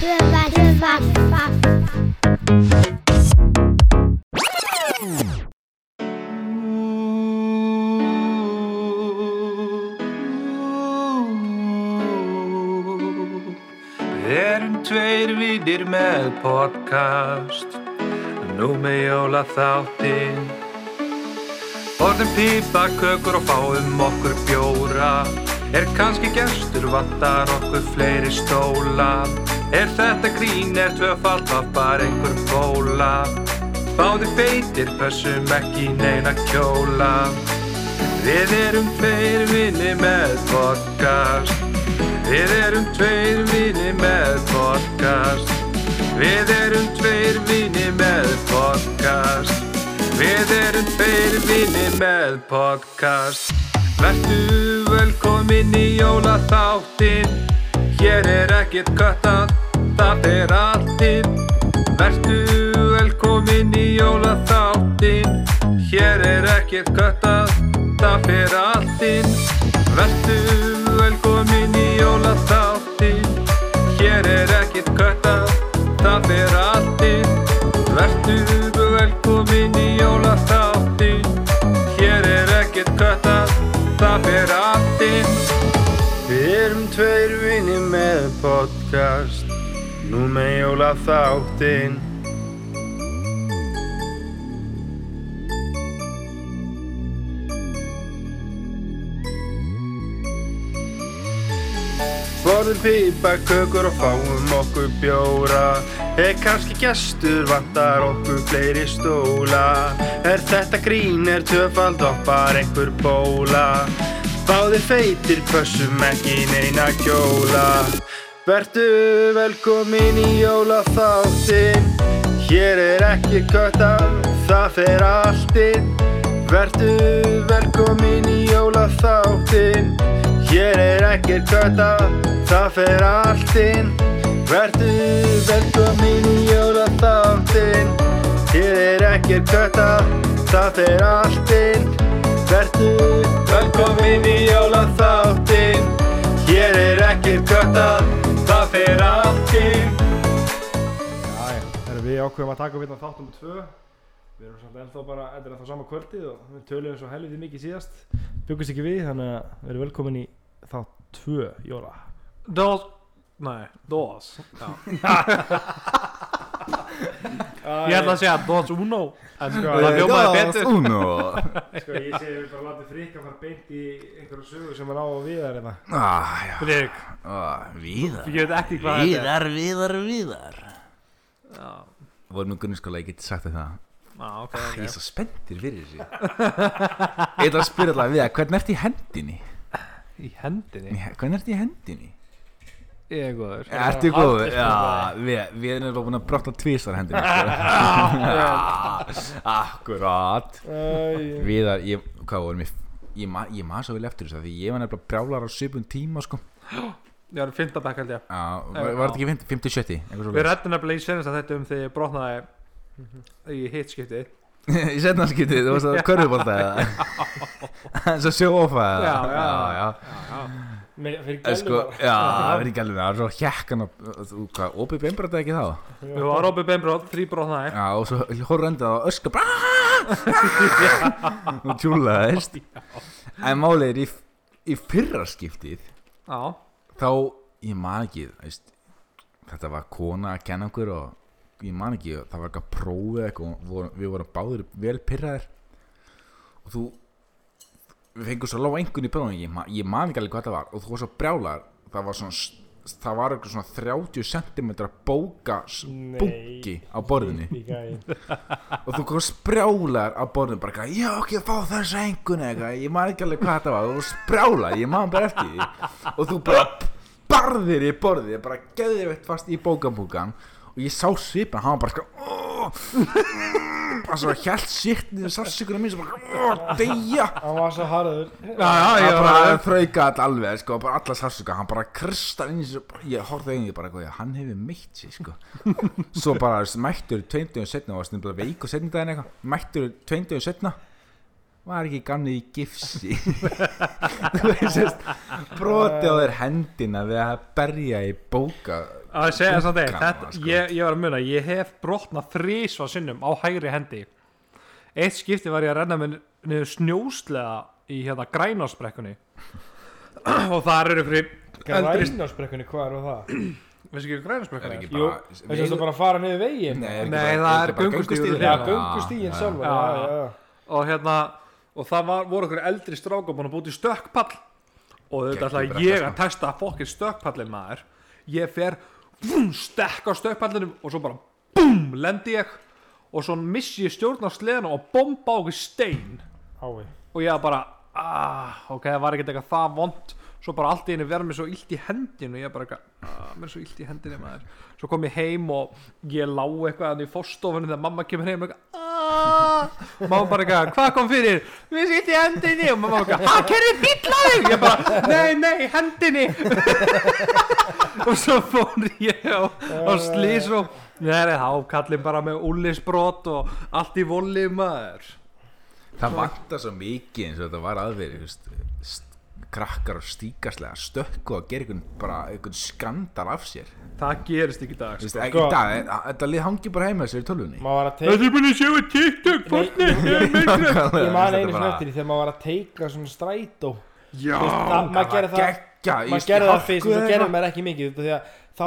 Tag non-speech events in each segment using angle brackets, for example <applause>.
Tvöfald, tvöfald, Við erum tveir vinnir með podcast. Nú með jóla þáttinn Borðum pípa, kökur og fáum okkur bjóra. Er kannski gestur, vantar okkur fleiri stóla Er þetta grín, er tvöfald, var bara einhver bóla. Báðir feitir, pössum ekki neina kjóla. Við erum tveir vinni með podcast. Við erum tveir vinni með podcast. Við erum tveir vinni með podcast. Við erum tveir vinni með podcast. Vertu velkomin í jólaþáttin Hér er ekkert köttað, það fer allt inn Vertu velkomin í jólaþáttin Hér er ekkert köttað, það fer allt inn. Vertu velkomin í jólaþáttin Hér er ekkert köttað, það fer allt inn. Vertu velkomin í jólaþáttin Hér er ekkert köttað, það fer allt Nú með jólaþáttin Borðum pípa, kökur og fáum okkur bjóra. Er kannski gestur, vantar okkur fleiri stóla. Er þetta grín, er tvöfald og bara einhver bóla. Báðir feitir, pössum ekki neina kjóla Vertu velkomin í jólaþáttin Hér er ekki kötta, það fer allt inn. Vertu velkomin í jólaþáttin Hér er ekkert kötta, það fer allt inn. Vertu velkomin í jólaþáttin Hér er ekkert kötta, það fer allt inn. Vertu velkomin í jólaþáttin Hér er ekkert kötta, það fer allt inn Jæja, erum við ákveðum að taka upp hérna þátt um tvö. Við erum samt ennþá bara, þetta er ennþá sama kvöldið og við töluðum svo helviti mikið síðast. Byggust ekki við, þannig að við erum velkomin í þátt tvö, Jóra. Dos Nei, dos Já. <laughs> <laughs> Ég ætla að segja dos uno En sko, það hljómaði betur. Uno. <laughs> Sko, ég segi við bara látið frika fara beint í einhverju sögu sem er á og viðar hérna. Ah, já. Friðrik, ah, Víðar. Ég veit ekki hvað þetta Víðar, víðar, víðar. Er Já, Vorum við grunnskóla, ég geti sagt þér það já, ok, ah, Ég er ok svo spenntir fyrir þessu. Ég ætla að spyrja allavega við það Hvernig ertu í hendinni? Í hendinni? Hvernig ertu í hendinni? Ég er góður Ertu góð? Já, við, við erum búin að brotta tvisar hendinni sko. <laughs> Akkurat Æ, Viðar, ég, hvað vorum ég Ég, ma, ég maður svo vel eftir þessu af Því ég var nefnilega brjálar á svipun tíma sko. <gasps> Ég er fymta bekk held ég Já, var, var þetta ekki 50, 50 70? eitthvað Við svoleiðis? rættum nefnilega í senast að þetta um þegar ég brotnaði í hitskipti <laughs> Í setna skiptið, þú varst að <laughs> körfubólta eða Svo sjófa eða Já, já. já, Já, fyrir já. gælu <laughs> Sko, já, það ekki alveg það Svo hjekkan og, þú, hvað, opið beinbröta ekki þá? Við varum opið beinbrót, þrý brotnaði Já, og svo horfður endað á öska <laughs> Nú tjúlaðist En málið er í, í fyrra skiptið Já, Þá, ég man ekki, veist Þetta var kona að kenna okkur og ég man ekki, það var eitthvað prófið eitthvað og við vorum báðir vel pyrraðir og þú við fengum svo lág engun í prófið ég, ma- ég man ekki alveg hvað það var og þú var svo brjálar það var svona það var eitthvað svona 30 cm bóka bunki á gæin <laughs> og þú kom sprjálar á borðinu bara eitthvað, já ekki að fá þessu engun eitthvað, ég man ekki alveg hvað þetta var þú sprjálar, ég man bara eftir því. Og þú bara barðir í borðið bara geðið veitt fast í bókambúkan og ég sá svipin, hann var bara sko bara svo helt sitt niður sársíkunum mín sem bara, deyja. Hann var svo harður. Já, já, hann ég bara var þrauka all alveg sko, bara alla sársíka, hann bara kristar inn í þessu, ég horfði einnig bara eitthvað, já, hann hefur meitt sig sko. Svo bara mættur tveimdugum setna og var snurðlega veik og eitthvað mættur tveimdugum setna var ekki gamni í gifsi <laughs> þú veist broti á þér hendina við að berja í bóka að segja samt þetta, sko. ég, ég var að muna ég hef brotnað þrísva sinnum á hægri hendi eitt skipti var ég að renna með niður snjóslega í hérna grænásbrekkunni <clears throat> og það eru fyrir Grænásbrekkunni, hvað er það? veistu ekki hvað er grænásbrekkunni ekki er? Jú, bara að það bara að fara niður veginn Nei, ekki það er ekki. Já, já, já og hérna og það var, voru okkur eldri stráka búin að búti stökkpall. Og þetta Geggjum ætlaði ég sko. að testa fokkin stökkpallin maður. Ég fer vum, stekk á stökkpallinum og svo bara búm, lendi ég. Og svo missi ég stjórn á sleðinu og bomba á okkur stein. Ái. Og ég bara ah, ok, það var ekkert eitthvað það vond. Svo bara allt í henni verður mér svo illt í hendinu og ég bara eitthvað, ah, mér er svo illt í hendinu maður. Svo kom ég heim og ég lá eitthvað í fórstofunni þegar mamma kemur heim og eitthvað mamma bara eitthvað, hvað kom fyrir? Illt í hendinu og mamma bara hvað kerði þig? Ég bara, nei, nei, hendinni. <laughs> Og svo fór ég á, á slís og Nei, þá kallið bara með úlisbrot og allt í volli maður. Það vantar svo mikið eins og þetta var aðveri veist, st- krakkar og stíkaslega stökku og gera einhvern bara einhvern skandal af sér. Það gerist ekki í dag Þú veist, sko. ekki í dag, e- þetta lið hangi bara heima sér í tölvunni. Maður var að Það teika er búin að sjá TikTok, Fortnite, Minecraft Ég man einu því þegar maður var að teika svona strætó. Já, það- maður gerði það geggja, maður gerði það fyrst og svo gerði maður ekki mikið að þá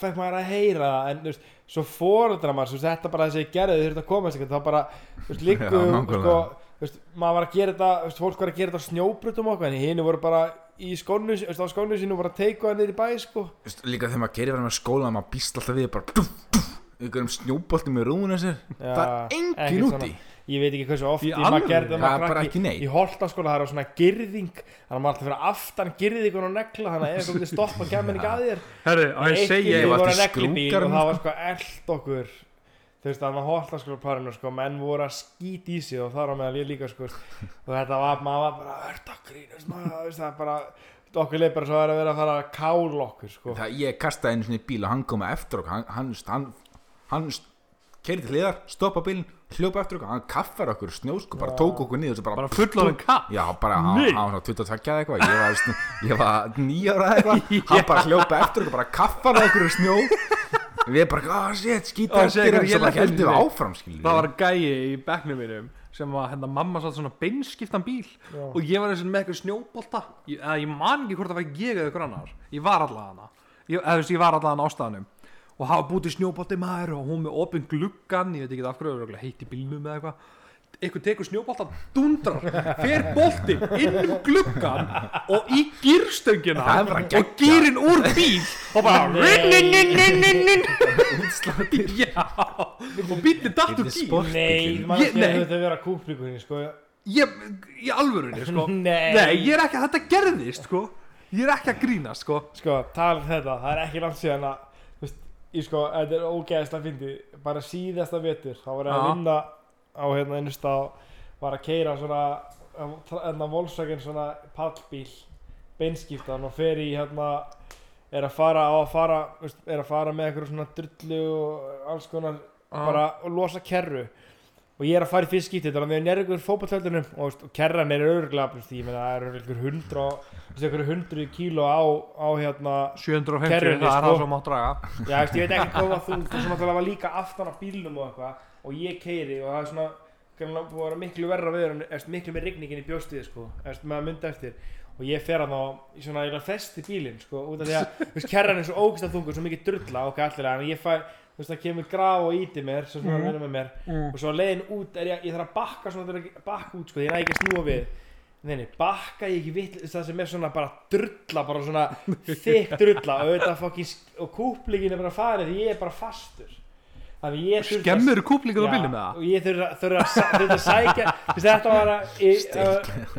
fekk maður að heyra það en þú veist, svo fóruðra maður þetta bara þessi ég gerði þau þurfti að koma þá bara, þú veist, líku <laughs> Já, nákvæmlega. sko, veist, maður var að gera þetta þú veist, fólk var að gera þetta á snjóbrutum okkur en hinn voru bara í skónu þú veist, á skónu sínu voru að teika það niður í bæ sko. líka þegar maður gerir verið með skóla maður býst alltaf við bara duf, duf, einhverjum snjóbolti með rúðuna sér. Það er engin úti. Ég veit ekki hversu oft Í ég maður gerði Það er bara ekki neitt. í holtaskóla það er á svona girðing þannig að maður alltaf fyrir aftan girðingun og negla þannig að ef eitthvað myndi stoppa kemur ekki að þér. Herru, og ég segi Ég var negli bíl og það var sko. eld okkur þú veist það var holtaskólaparinu sko menn voru að skýt í sig og þar á meðal ég líka sko og þetta var maður var bara að grínast maður? Það er bara okkur leið bara svo að vera að fara að kála okkur sko. Það, ég kastaði einu svona í bíl og hann kom eftir okkur. Hann, hann, hann, hann keiri til hliðar, stoppa bílinn hljópa eftir okkur, hann kaffar okkur snjó sko, bara tók okkur niður svo bara, bara fullorinn kapp? Já, bara, hann var 22 eða eitthvað. Ég var, sn- ég var nýjára eða eitthvað. <laughs> Hann bara hljópa eftir okkur, bara kaffar okkur snjó við bara, ah, shit, skýta hann, ég svo bara heldum við áfram skilur það var gæi í bekknum mínum sem var hérna mamma satt svona beinskiptan bíl. Já. og ég var eins og með eitthvað snjóbolta. Ég, eða, ég man ekki hvort það var ég eða ykkur annar ég var allavega hana. Ég, eða, þú veist, ég var allavega hana ástæðanum og hafa bútið snjóbolti maður og hún með opinn gluggan ég veit ekki af hverju, í bílnum eða eitthvað eitthvað tekur snjóboltan, dundrar fer bolti inn um gluggan og í bara og gýrin úr bíl og bara já. Og bílinn datt úr sport. nei, maður skilur þetta að vera kúplíkunni sko. Ég, í alvörunni sko. <laughs> Nei. Nei, ég er ekki, þetta gerðist sko. Ég er ekki að grínast sko. Sko, tala um þetta, það er ekki langt síðan að þú veist, ég sko, þetta er ógeðslega fyndi bara síðasta vetur, þá var ég að vinna á hérna einu stað var að keira svona hérna Volkswagen svona pallbíl beinskiptan og fer í hérna er að fara á að fara veist, er að fara með eitthvað svona drullu og alls konar bara og losa kerru. Og ég er að fara í fyrst skipti þannig að við erum ykkur fótballtöldunum og, og kerran er veist, ég meina það eru ykkur hundra ykkur hundru kíló á, á hérna 750, Kerrunni, það er sko. það sem mátt draga. Já, ég veit ekki hvað þú þú sem alltaf var líka aftan á bílnum og eitthvað og ég keiri og það er svona greinlega búið að vera miklu verra við en eftir, miklu með rigningin í bjóstuði sko. Eftir, með að mynda eftir. Og ég fer að þá í svona ég að festi bílinn sko út af því að <laughs> þú veist, kerran er svo ógst að þungur svo mikið drulla og allir en ég fæ þú veist það kemur graf og íti mér sem svona mm. með mér. Og svo að leiðin út er ég, ég þarf að bakka svona að bakka út sko því ég næ ekki að snúa við. Nei, bakka ég ekki vitt það sem er svona bara drulla, bara svona <laughs> þykk drulla og og kúplingin er bara farið því ég er bara fastur þannig ég þurfti að- Skemmur kúplingur á það og ég þurfti að, sækja <laughs> þetta var að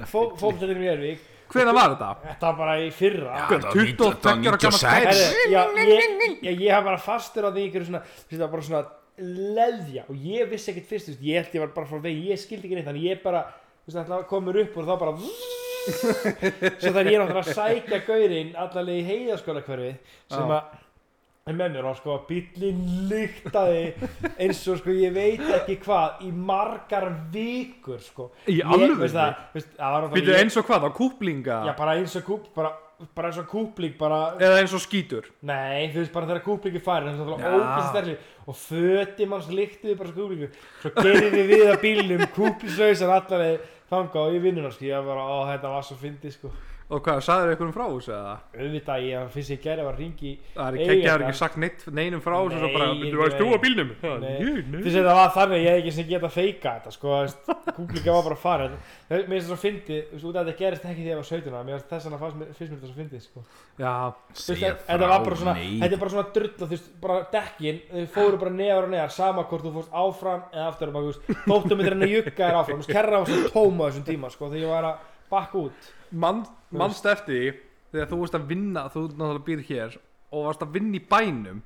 fókstæðinu í Ervík Hvenær var þetta? þetta var bara í fyrra. Hvað, 22 ára gammal ég, haf bara fastur á því það var bara svona leðja og ég vissi ekkert fyrst, ég held ég var bara frá vegi, ég skildi ekki neitt, þannig ég bara, komur upp og þá bara <laughs> svo þannig ég er náttúrulega að sækja gaurinn allavega í heiðaskóla hverfi sem að en mér og sko bíllinn lyktaði eins og sko ég veit ekki hvað í margar vikur sko. Í Ég- alveg Býtu eins og hvað, á kúplinga já bara eins og kúp bara, bara eins og kúpling bara Eða eins og skítur? Nei, þú veist bara þegar kúplingi stærli og föti manns líktuði bara svo kúplingu svo gerir við að bílnum kúplislausar allar þanga og í vinnuna sko. Ég var bara, ó þetta var svo fyndið sko Og hvað, sagður ykkur um frá þessu eða? auðvitað ég finnst ég gerði að ringi Það er ekki, ekki, ekki sagt neitt, neinum frá þessu Svo bara, Nei, þú veist þú nei. á bílnum? Nei. Nei veist þetta var þannig að ég hef ekki sem geta feika þetta sko, kúplinga var bara að fara. Mér finnst það svo fyndið, þú veist, út af þetta gerist ekki þegar ég var 17 ára, mér finnst þess fannst mér- finnst mér þetta svo fyndið sko. Já, segja þetta var bara svona, nei. þetta er bara svona drull þú veist, bara dekkin, þau fóru bara neðar og neðar sama hvort þú fórst áfram eða aftur og bara, þú veist, þóttum veist, sko, mann, mannst eftir því Þegar þú varst að vinna, þú náttúrulega býr hér Og varst að vinna í bænum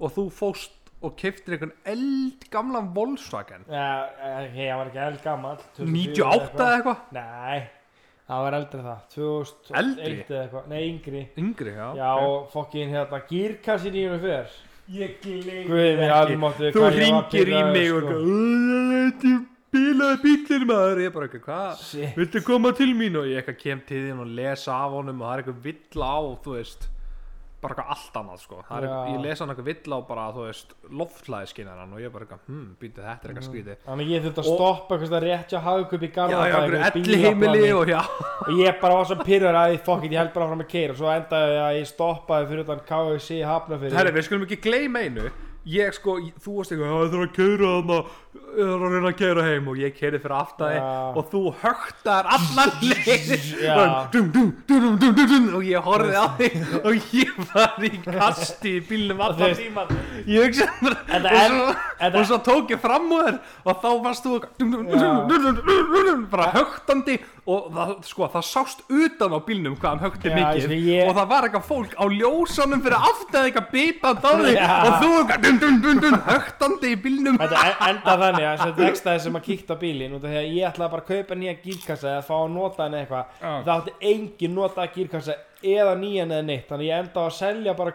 Og þú fóst og keftir einhvern eld gamlan Volkswagen. Já, eh, ég var ekki eld gammal 98 eða eitthvað? Nei, það var eldri það 2001 Eldri? eða eitthvað, nei yngri. Yngri, já Já, ok. og fokkin hérna, gírkassin í hennu fyrr. Ég gleymi Guð mér almáttu Þú ringir í mig og Þetta bílinn maður. Ég bara eitthvað, hvað? Viltu koma til mín? Og ég eitthvað kem til þín og lesa af honum og það er eitthvað vill á, þú veist bara eitthvað allt annað sko. Er, Já. ég lesa hann eitthvað vill á bara, þú veist loftlæðiskinnaran og ég bara eitthvað, hm, býtu þetta er eitthvað skrítið. Þannig að ég þurfti að stoppa eitthvað stað rétt hjá hagkup í Já, Garðabæ já, einhverju einhverju elli heimili og já. Og ég bara var svo pyrrar að ég fokkin, ég held bara áfram að keira og svo endaði að ég stoppaði fyrir utan KFC hafnafyrir Herri, við skulum ekki gleyma einu ég sko, þú varst eitthvað það er að keira þarna, það er að reyna að keira heim og ég keiri fyrir aftæði yeah. og þú högtar allar leiðin yeah. og ég horfið á þig og ég var í kasti í bílnum allar tíman ég hugsaði bara og svo tók ég fram úr og þá varst þú bara högtandi Og það, sko, það sást utan á bílnum Hvað hann högti mikið ég- Og það var eitthvað fólk á ljósanum fyrir aftæði eitthvað bitað á þig og þú eitthvað högtandi í bílnum. Þetta en- enda þannig að þessi vextaði sem að kíkta af því að ég ætlaði bara að kaupa nýja gírkassa eða fá að nota hann eitthvað. Já. það átti engin nota gírkassa eða nýjan eða neitt þannig ég enda á að selja bara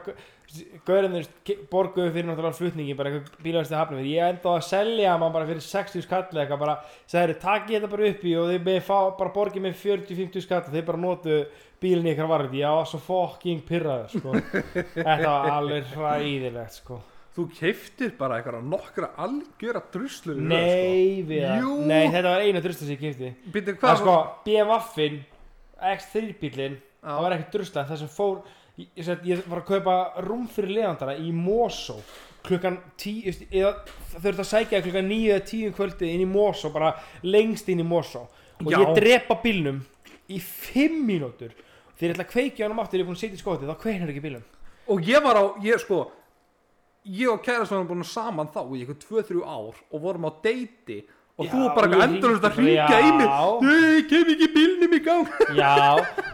gaurinn þeir borguðu fyrir náttúrulega flutningi bara eitthvað bílavæsti hafnum ég enda á að selja hann bara fyrir 60 skall eitthvað bara sagði takk ég þetta bara upp í og þeir fá, bara borgið með 40-50 skall og þeir bara notu bílinni ykkar varðið ég var svo fucking pyrraður sko. <laughs> þetta var alveg hræðilegt sko þú keiftir bara eitthvað nokkra algjöra druslu Nei, við það Jú. Nei, þetta var eina drusla sem ég sko, BMF-in X3 bílinn. Það var ekkert drusla Það sem fór Ég, ég, var að kaupa rúm fyrir leðandara í Mosó klukkan tíu eða þau þurftu að sækja klukkan níu eða tíu um kvöldi inn í Mosó bara lengst inn í Mosó. Og Já. ég drepa bílnum í fimm mínútur. Þegar ég ætla að kveikja hann aftur ég er búin að setja í skotið þá kveiknar ekki bílum og ég var á, ég sko ég og kærastan varum búin saman þá í eitthvað 2-3 ár og vorum á deiti og Já, þú bara eitthvað endurlust að hringja í mig. Já. Ég kem ekki bílnum í gang. <laughs> Já,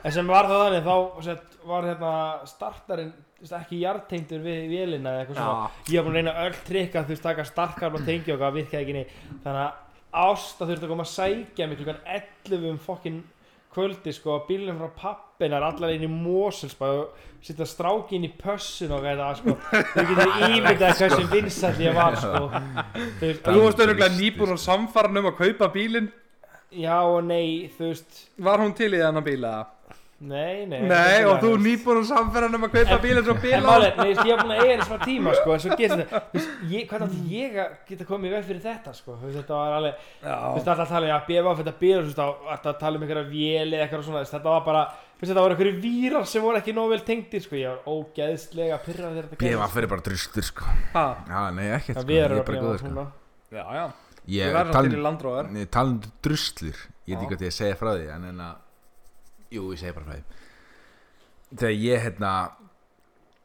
en sem var það þannig þá sett, var hérna startarinn ekki jartengdur við vélina eða eitthvað svona. Ég var búin að reyna öll trikka þú veist taka starkar og tengja og það virkaði ekki þannig að Ásta þurfti að koma að sækja mig klukkan 11 um fokkin kvöldi sko að bílunum frá pappinar allar inn í Moselsbæ og setja stráki inn í pössun og eitthvað sko. Þú getur <laughs> ímyndað hversu vinsall ég var sko. Veist, Þú varst auðvitað nýbúin á samfarn um að kaupa bílinn? Já og nei þú veist. Var hún til í þennan bíla? Nei nei Nei, og þú nýbúin á samfarn um að kaupa En- bílinn svo En bíla málið, nei, ég er búin að eiga þetta svona tíma sko, en svo gerist þetta, þú veist, ég, ég að geta komið veg fyrir þetta sko, þetta var alveg, þú veist, alltaf að tala um, já, BF þetta bílar, þú veist, alltaf að tala um einhverja véli eða eitthvað svona, þetta var bara, þú veist, þetta voru einhverju vírar sem voru ekki nógu vel tengdir, sko, ég var ógeðslega pyrrað þegar þetta BMF er Jú, ég segi bara frá því. Þegar ég hérna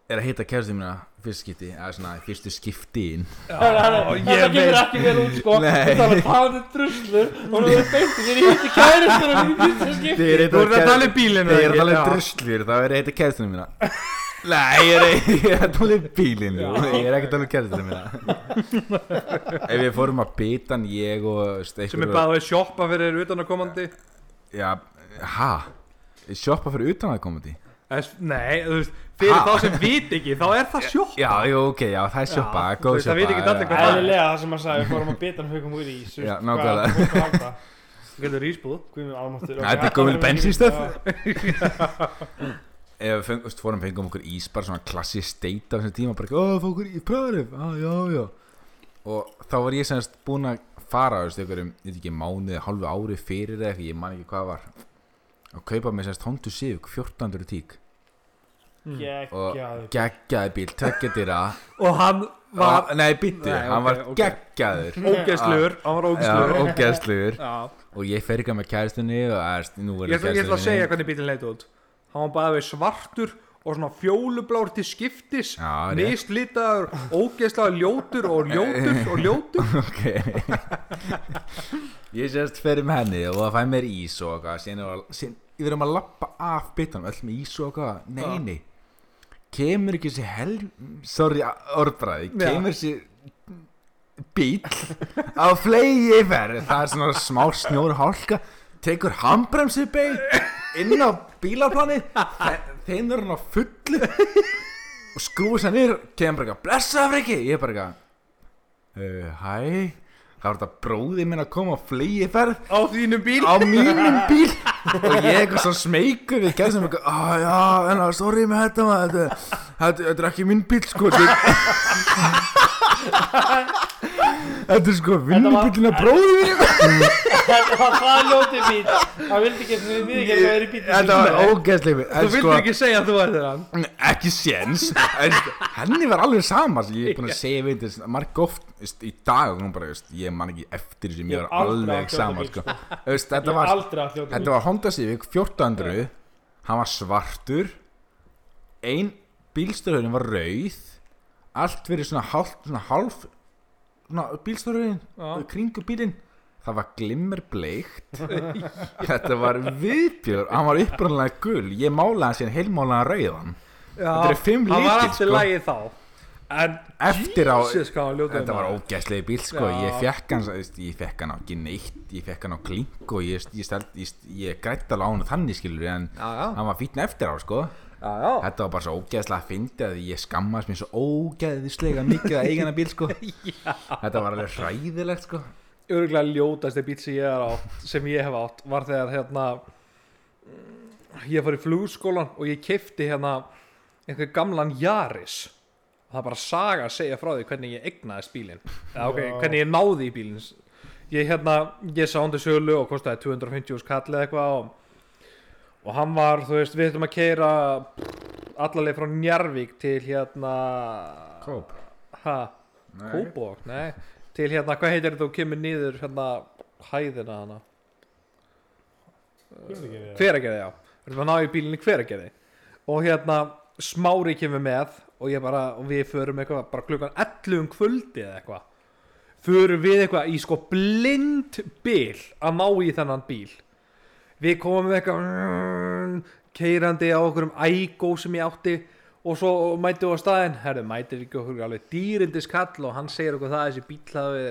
Er að hitta kærstum mína Fyrst skipti Eða svona fyrstu skiptin Þetta kemur ekki vel út, sko, þú talar talandi druslur og nú er beintið þér í hitti kærustur og í fyrsta skipti. Þú ert að tala um bílinn Þegar ég er að tala um druslur Þá er ég að hitta kærstum mína. Nei, ég er, <laughs> ég er að tala um bílinn jú. Ég er ekki að tala um kærstum mína. Ef við fórum að hann Ég og Sem er bara að sjoppa fyrir utan að komandi Já, ha? Sjoppa fyrir utan að komandi Nei, þú veist, fyrir Ha? þá sem vit ekki þá er það sjoppa Já, jú, ok, já, það er sjoppa, Já, þú góð veist, það veit ekki sjoppa allir hvað það er. Æðilega það sem maður sagði, við fórum að bita hann hugum úr í þú Já, nákvæmlega. að halda. Getur ísbúð. Þetta er bensínstöð. Já. Ef við feng- þú veist, fórum fengum okkur ís bara svona klassi steit á þessum tíma bara, ó, fá okkur í pröðurif, á, já, já og þá var ég semst búinn að fara, þú veist, og kaupa mér semst Honda Civic 1400 tík. Og Geggjaður. geggjaði bíl, tveggjadýra <laughs> Og hann var nei, býttu, Nei, hann var geggjaður. <laughs> Ógeðsluður Hann var ógeðsluður ógeðsluður og ég fer ekki með kæristunni og erst, nú er ég ætla, ég ætla að segja hvernig bílinn leit út. Hann var bara við svartur og svona fjólublár til skiptis. Mislitaður, ógeðslega ljótur og ljótur og ljótur. <laughs> Ok. Ég sérst fyrir með henni og það fæ mér ís og er síðan við erum að lappa af bitanum öll með ís og eitthvað. Nei, Já. nei. Kemur ekki þessi hel sorry, orðbræði, kemur þessi bíl á flegi ferð það er svona smá snjór hálka tekur handbremsi beig inn á bílarplani þeim er hann á fullu og skrúið sér niður kemur bara eitthvað, blessaður friki ég er bara eitthvað uh, hæ? Það var þetta bróði minn að koma á flegi ferð Á þínum bíl? Á mínum bíl og ég eitthvað svo smeykur við gæsum eitthvað, að já, en að sorry með þetta maður, þetta, þetta, þetta er ekki minn bíl sko þetta er sko vinnubílinn að bróði minn <laughs> Þetta var það ljótið bíl. Það vildi ekki að við ekki að það er í bíl. þetta var ógeðslega bíl Þú en vildir sko, ekki segja að þú ættir hann. Ekki séns. En henni var alveg sama sko, ég er búin að segja við þetta marg oft í dag bara, ég man ekki eftir sem Ég var alveg sama sko. sko. Þetta var Þetta var Honda Civic 1400 Hann var svartur. Ein bílstörðurinn var rauð Allt verið svona hálf Svona hálf svona Bílstörðurinn. Kringu bílinn. Það var glimmer bleikt. <laughs> Þetta var viðbjör Hann var upprænlega gul. Ég málaði hann síðan heilmálaðan rauðan. Þetta eru fimm Það var litir, allt í sko. lagi þá. En Eftir á hann Þetta var ógæslegi bíl sko. Já. Ég fekk hann Ég fekk hann á ekki neitt. Ég fekk hann á klink Og ég, ég, ég, ég grætt alveg á hann þannig skilur En Já, já, hann var fítn eftir á sko já, já. Þetta var bara svo ógeðslega að fyndi að ég skammast mér svo ógeðislega mikið að eigana bíl sko. <laughs> Þetta var alveg hræðilegt sko. Örgulega ljótasti bíl sem ég átt sem ég hef átt var þegar hérna ég fór í flugskólan og ég kefti hérna einhver gamlan Jaris það er bara saga að segja frá því hvernig ég egnaðist bílinn. Eða ok, hvernig ég náði í bílinn. Ég hérna, ég sá til sölu og kostaði 250 skall eða eitthvað og, og hann var, þú veist, við ætlum að keira allarleið frá Njarvík til hérna Kóp ha, Kópavog, nei. Til hérna, hvað heitir þetta? Og kemur niður hérna hæðina hana. Hveragerði, já. Við erum að ná í bílinni hveragerði. Og hérna smári kemur með og ég bara, og við förum eitthvað bara klukkan 11 um kvöldi eða eitthvað. Förum við eitthvað í sko blind bíl að ná í þennan bíl við komum með eitthvað keirandi á okkur um ægó sem ég átti og svo mættum við á staðinn. Herru, mætir ekki okkur alveg dýrindis kall og hann segir okkur það að þessi bíl hafi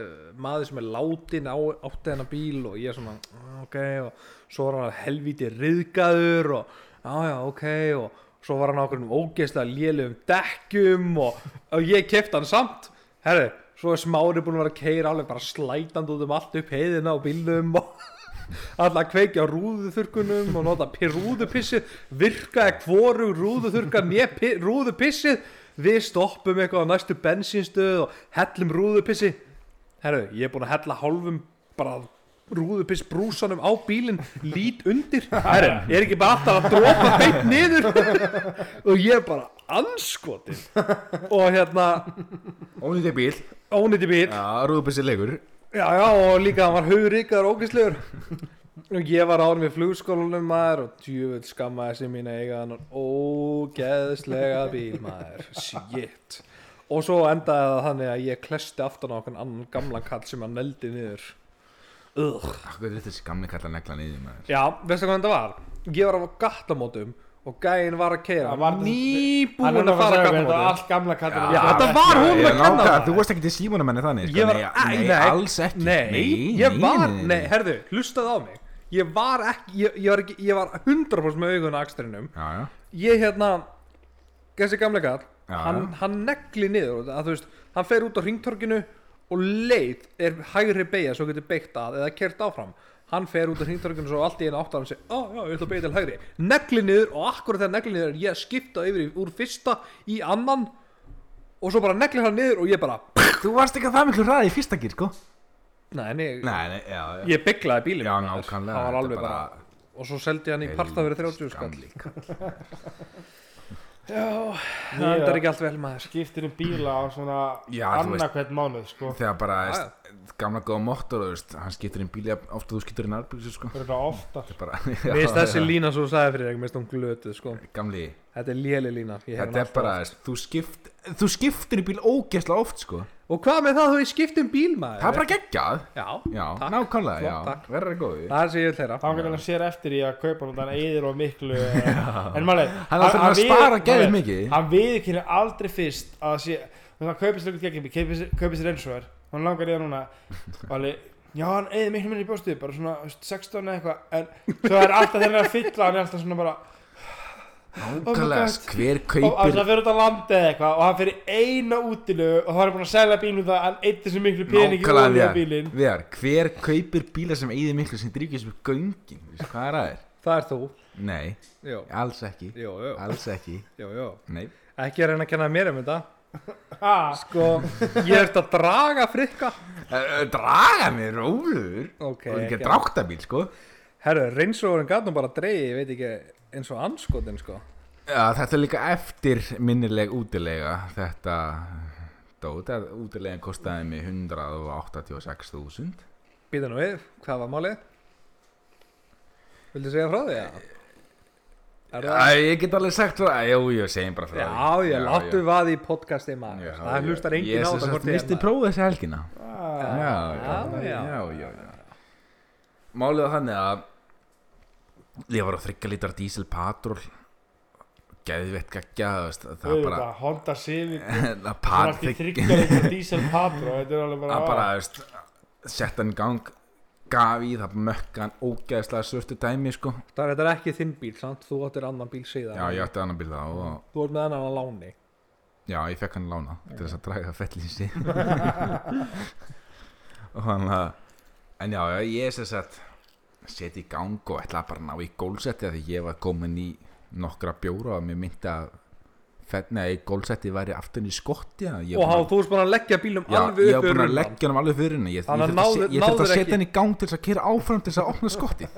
maður sem er látin á, átti þennan bíl og ég er svona, "Ah, ok og svo var hann helvíti riðgaður og já, já, ok og svo var hann á okkur um ógeðslega lélugum dekkjum og, og ég kefti hann samt. Herru, svo er smári búin að vera að keira alveg bara slætandi út um allt upp heiðina á bílnum og alltaf kveikja á rúðuþurkunum og nota rúðupissið virkaði hvoru rúðuþurkan ég rúðupissið við stoppum eitthvað á næstu bensínstöð og hellum rúðupissi. Herru, ég er búin að hella hálfum bara rúðupiss brúsanum á bílinn. Lít undir. Herru, ég er ekki bara alltaf að dropa beint niður? Og ég er bara anskotin og hérna Ónýtti bíl ónýtti bíl Já, rúðbissi leikur Já, já, og líka hann var hauríkar og ógæslegur og ég var árum í flugskólanum maður og djúvill skammaði sem mín eiga hann ógeðslega bíl maður, shit. Og svo endaði það þannig að ég klesti aftan á okkur annan gamlan kall sem hann neldi niður. Ugh. Hvað er þessi gamli kalla negla niður maður? Já, veistu hvað þetta var? Ég var á gattamótum og gæinn var að keira nýbúin að að fara að Já, þetta var hún að kenna það. Þú varst ekki til símónumenni þannig sko. Var, nei, nei, nei, alls ekki. Nei, ég var, nei, herðu, hlustaði á mig. Ég var ekki, ég, ég var ekki, ég var 100% með augun á akstrinum. Já, já. Ég hérna þessi gamle kall hann, hann negli niður að, veist, hann fer út á ringtorkinu og leið er hægri beigja svo getur beitt að eða kert áfram hann fer út á ringtorkinu svo allt í einu áttar hann segi, á já, ég ætla að beigja til hægri. Negli niður og akkurat þegar negli niður er ég skipta yfir í- úr fyrsta í annan og svo bara negli hann niður og ég bara Þú varst ekki að það miklu hraði í fyrsta gýr sko? Nei, nei, Nei, nei, já, já. Ég bygglaði bílinn. Já, nákvæmlega, það var þetta alveg bara- bara, og svo seldi ég hann í parta fyrir 30 skall <laughs> Kall. það endar ekki allt vel maður skiptir um bíla á svona Já, hvern mánuð sko Þegar bara, Já, veist, gamla góða móttor hann skiptir inn bíli ofta þú skiptir inn arbyggsir sko það er þetta ofta Mér finnst <laughs> þessi lína svo þú sagði fyrir þig, mér finnst hún glötuð sko. Gamli, Þetta er léli lína. Ég hef þetta er bara, þú skipt Þú skiptir í bíl ógeðslega oft sko. Og hvað með það þú í skiptum bíl maður? Það er bara geggjað. Já, Já, takk. nákvæmlega, já, takk. verður það góði það er sem ég vil þeirra þá hann sér eftir í að kaupa hann eðir og miklu en máli Hann er alltaf að spara geðið mikið. hann viðkynni aldrei fyrst að sé þannig að kaupa sér eitthvað kaupa sér- kaupa sér eins og er. Hann langar í það núna. Já hann eði miklu minni í bjóstuði bara svona þú veist, 16 eða eitthvað en svo er alltaf hann er að fylla hann er alltaf svona bara Nákvæmlega, God. hver og kaupir hann fyrir út á landi eða eitthvað og hann fyrir eina útilu og þá er búin að selja bílum það að hann eittir svo miklu pening í Nákvæmlega, olíu á Viðar, hver kaupir bíla sem eigið miklu sem drýkir sem göngin, Veistu hvað er það er? Það er þú. Nei, Jó, alls ekki. Jó, jó, Alls ekki, jó, jó. nei. Ekki að reyna að kenna mér um þetta. Ha, Sko, ég ert að draga frikka. Uh, Draga mig, rólur Ok, Og ekki ok. dráttabíl, sko. Herru, reynsóðurinn gæt nú bara að dreigi, ég veit ekki eins og anskotin sko Já, þetta er líka eftir minnileg útilega Þetta Dót, útilegan kostaði mig 186.000 Býta nú við, hvað var málið? Vildu segja frá því? Það? Æ, ég get alveg sagt frá Jú, jú, segjum bara frá Já, því. ég láttu vaði í podcasti maður Já, Það já. hlustar enginn Ég á sagt hvort ég er maður. prófið þessi helgina ah, Já, já, já, já. já, já, já. Málið var þannig að ég var á þryggja lítar diesel patrol þú veist, það var bara Honda Civic. Lítra diesel patro Þetta er alveg bara að bara, veist, sett hann í gang gaf í það mökka hann ógeðslega svörtu dæmi sko. Það er þetta er ekki þinn bíl, sant? Þú áttir annan bíl síðan. Já, ég átti annan bíl þá og Þú ert með annan að láni. Já, ég fekk hann lána til þess að draga fellísi <laughs> <laughs> og hann að en já, já, ég er sem sagt seti í gang og ætla bara að ná í gólsetti því ég var komin í nokkra bjóra og mér myndi að fell, nei, gólsetti væri aftur í skotti ég Og há, þú ert bara að leggja bílum Já, alveg ég upp var búin að leggja hann alveg fyrir henni Ég, ég þurfti að, ég að setja hann í gang til þess að kera áfram til þess að opna skotti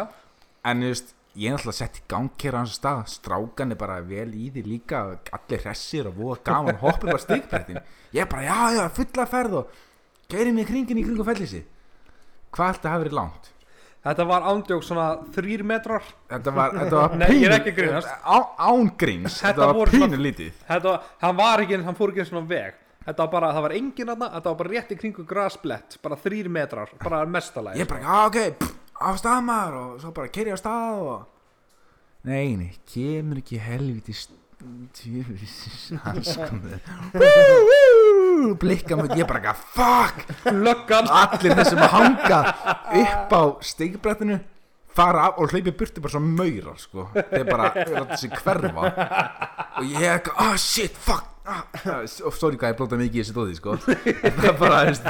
<laughs> En þú veist, ég er alltaf að setja í gang kera hans stað, strákan er bara vel í því líka allir hressir og voða gaman hoppið bara stigbrettin Ég er bara, já, já, fulla ferð og geiri mig kringin í kringu fellisi Hvað að hafa verið langt? Þetta var ándjók svona þrýr metrar. Þetta var, þetta var <laughs> Nei, ég er ekki grínast. á, Án gríns, Þetta var voru svona- pínu lítið. Þetta var, hann var ekki, hann fór ekki eins og veg. Þetta var bara, það var engin aðna Þetta var bara rétt í kringu grasblett Bara þrýr metrar, bara mestalæg Ég bara, já, ok, pff, á stað maður og svo bara keri á stað og Nei, nei, kemur ekki helviti stjúfis <laughs> <laughs> Blikka mig, ég bara, eitthvað, fuck. Löggan. Allir þessum að hanga upp á stigbrettinu fara af og hleypi burti bara svo maurar sko. þeir bara láta sig hverfa. Og ég eitthvað, ah shit, fuck. Ah, ah, sorry hvað ég blóta mikið í þessi dóði sko. það er bara, veist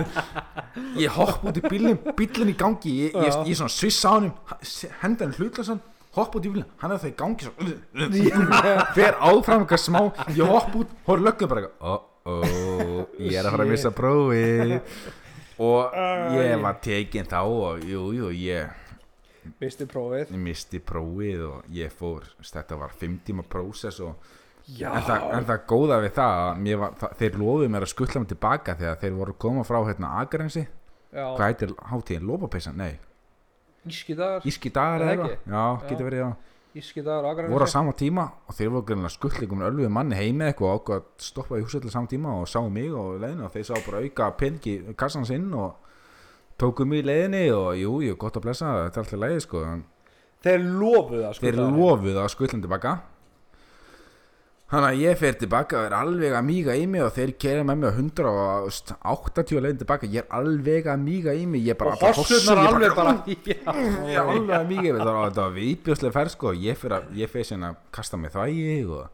ég hopp út í bílinn, bílinn í gangi ég, ég, ég, ég svona sviss á hann henda hann hlutlasan, hopp út í bílinn hann er það í gangi svo, fer áfram eitthvað smá, ég hopp út horf lögum bara, eitthvað, oh oh <laughs> ég er að fara að missa prófið. <laughs> Og ég var tekinn þá og jú, jú, ég Vistu prófið. Misti prófið og ég fór þetta var fimm tíma prósess og Já. en það, en það góða við það, var, það þeir lofuðu mér að skuttla mig tilbaka þegar þeir voru koma frá hérna Akrensi, Já, hvað heitir hátíðin, lópapeysan, nei, Íski dagar Íski dagar Er það eða ekki? eitthvað, já, getur verið já Íski dagar og voru á sama tíma og þeir voru greinlega skuttleikum með ölluðu manni heimi eitthvað og ákvað að stoppa í til sama tíma og sáu mig og leiðinu og þeir sá bara auka peningi kassans inn og tóku mig í leiðinni og jú, jú, gott að blessa þetta er alltaf leiði sko Þeir lofuðu að skuttla mig tilbaka Þannig að ég fer tilbaka og er alveg að míga í mig og þeir kera með mig á 180 leiðin tilbaka. Ég er alveg að míga í mig ég er bara og hossurnar alveg bara já. <laughs> ég er alveg að míga í mig. Það var, ferð sko og ég fer að ég fer sérna að kasta mig þvægi og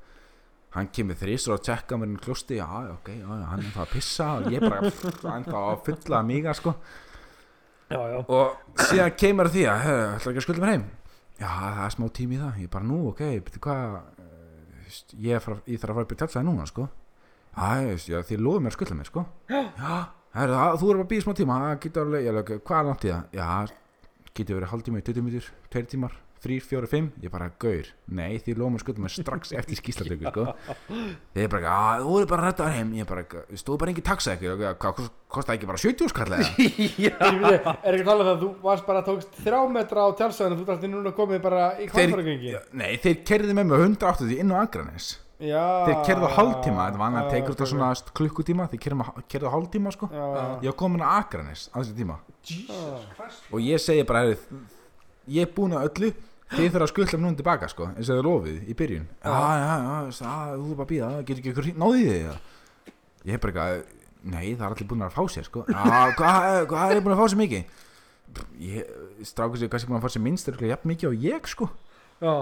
hann kemur þrísur og tjekka mér í klústi já, já, ok, já, já, hann er það að pissa og ég bara <laughs> hann það að fulla að míga sko. Já, já. og síðan kemur að því að "Hey, ætlar ekki að skulda mér heim? Já það er smá tími í það. Ég bara nú ok, betur hvað veist, ég, fara, ég þarf að fara upp í tjálsæði núna sko. Ég veist, já þið lofum mér að skulda mér sko. Já, herri, það, þú erum að býja smá tíma getur alveg, ég hvað er langt í það? Já, getur verið hálftíma í 20 minnur 2 tímar, 3, 4, 5 ég bara, gaur, nei, þið lofum að skulda mér strax eftir skýslatöku sko. Er bara, já, þú er bara að þér heim. Ég bara, þú stóð bara engin taxa ekki hvað kostaði ekki bara 70 skall eða Er ekki að tala um það að þú varst bara tókst þrjá metra á tjálsvæðinu þú dætti núna komið bara í kvalfaragengi Nei, þeir kerði með mig 180 inn á Akranes Já. Þeir kerði á hálftíma, þetta var annað að tekur þetta ok, svona klukkutíma Þeir kerði á hálftíma sko. Já, já. Ég var komin á Akranes á þessi tíma. Já. Og ég segi bara, ég er búin að öllu Þið þurfa að skuttla núna tilbaka sko eins og þið lofið í byrjun Já, já, já, þú er bara að býða Getur ekki ykkur náðið þið eða? Ég er bara eitthvað, nei það er allir búin að fá sér sko Já, <laughs> hvað, hvað er búin að fá sér mikið? Ég, strákur sér kannski búin að fá sér minnst örugglega jafn mikið og ég sko já.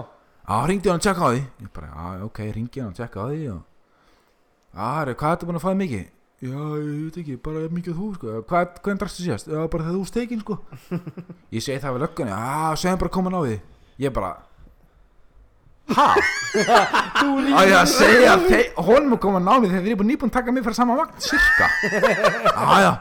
Ringdi hann að tjekka á því Ég bara, já, ok, ringi hann að tjekka á því. Já, hvað ertu búin að fæða mikið? Já, ég veit ekki, bara mikið þú, sko. Hvað, hvernig drakstu síðast? Já, bara þegar þú stekin, sko. <laughs> Ég segi það við löggunni, já, segðum bara komin á því. Ég bara Ha? <laughs> Á ég að segja að koma að ná mig þegar þið er búin nýbúin að taka mig fyrir sama vagn, cirka <laughs> já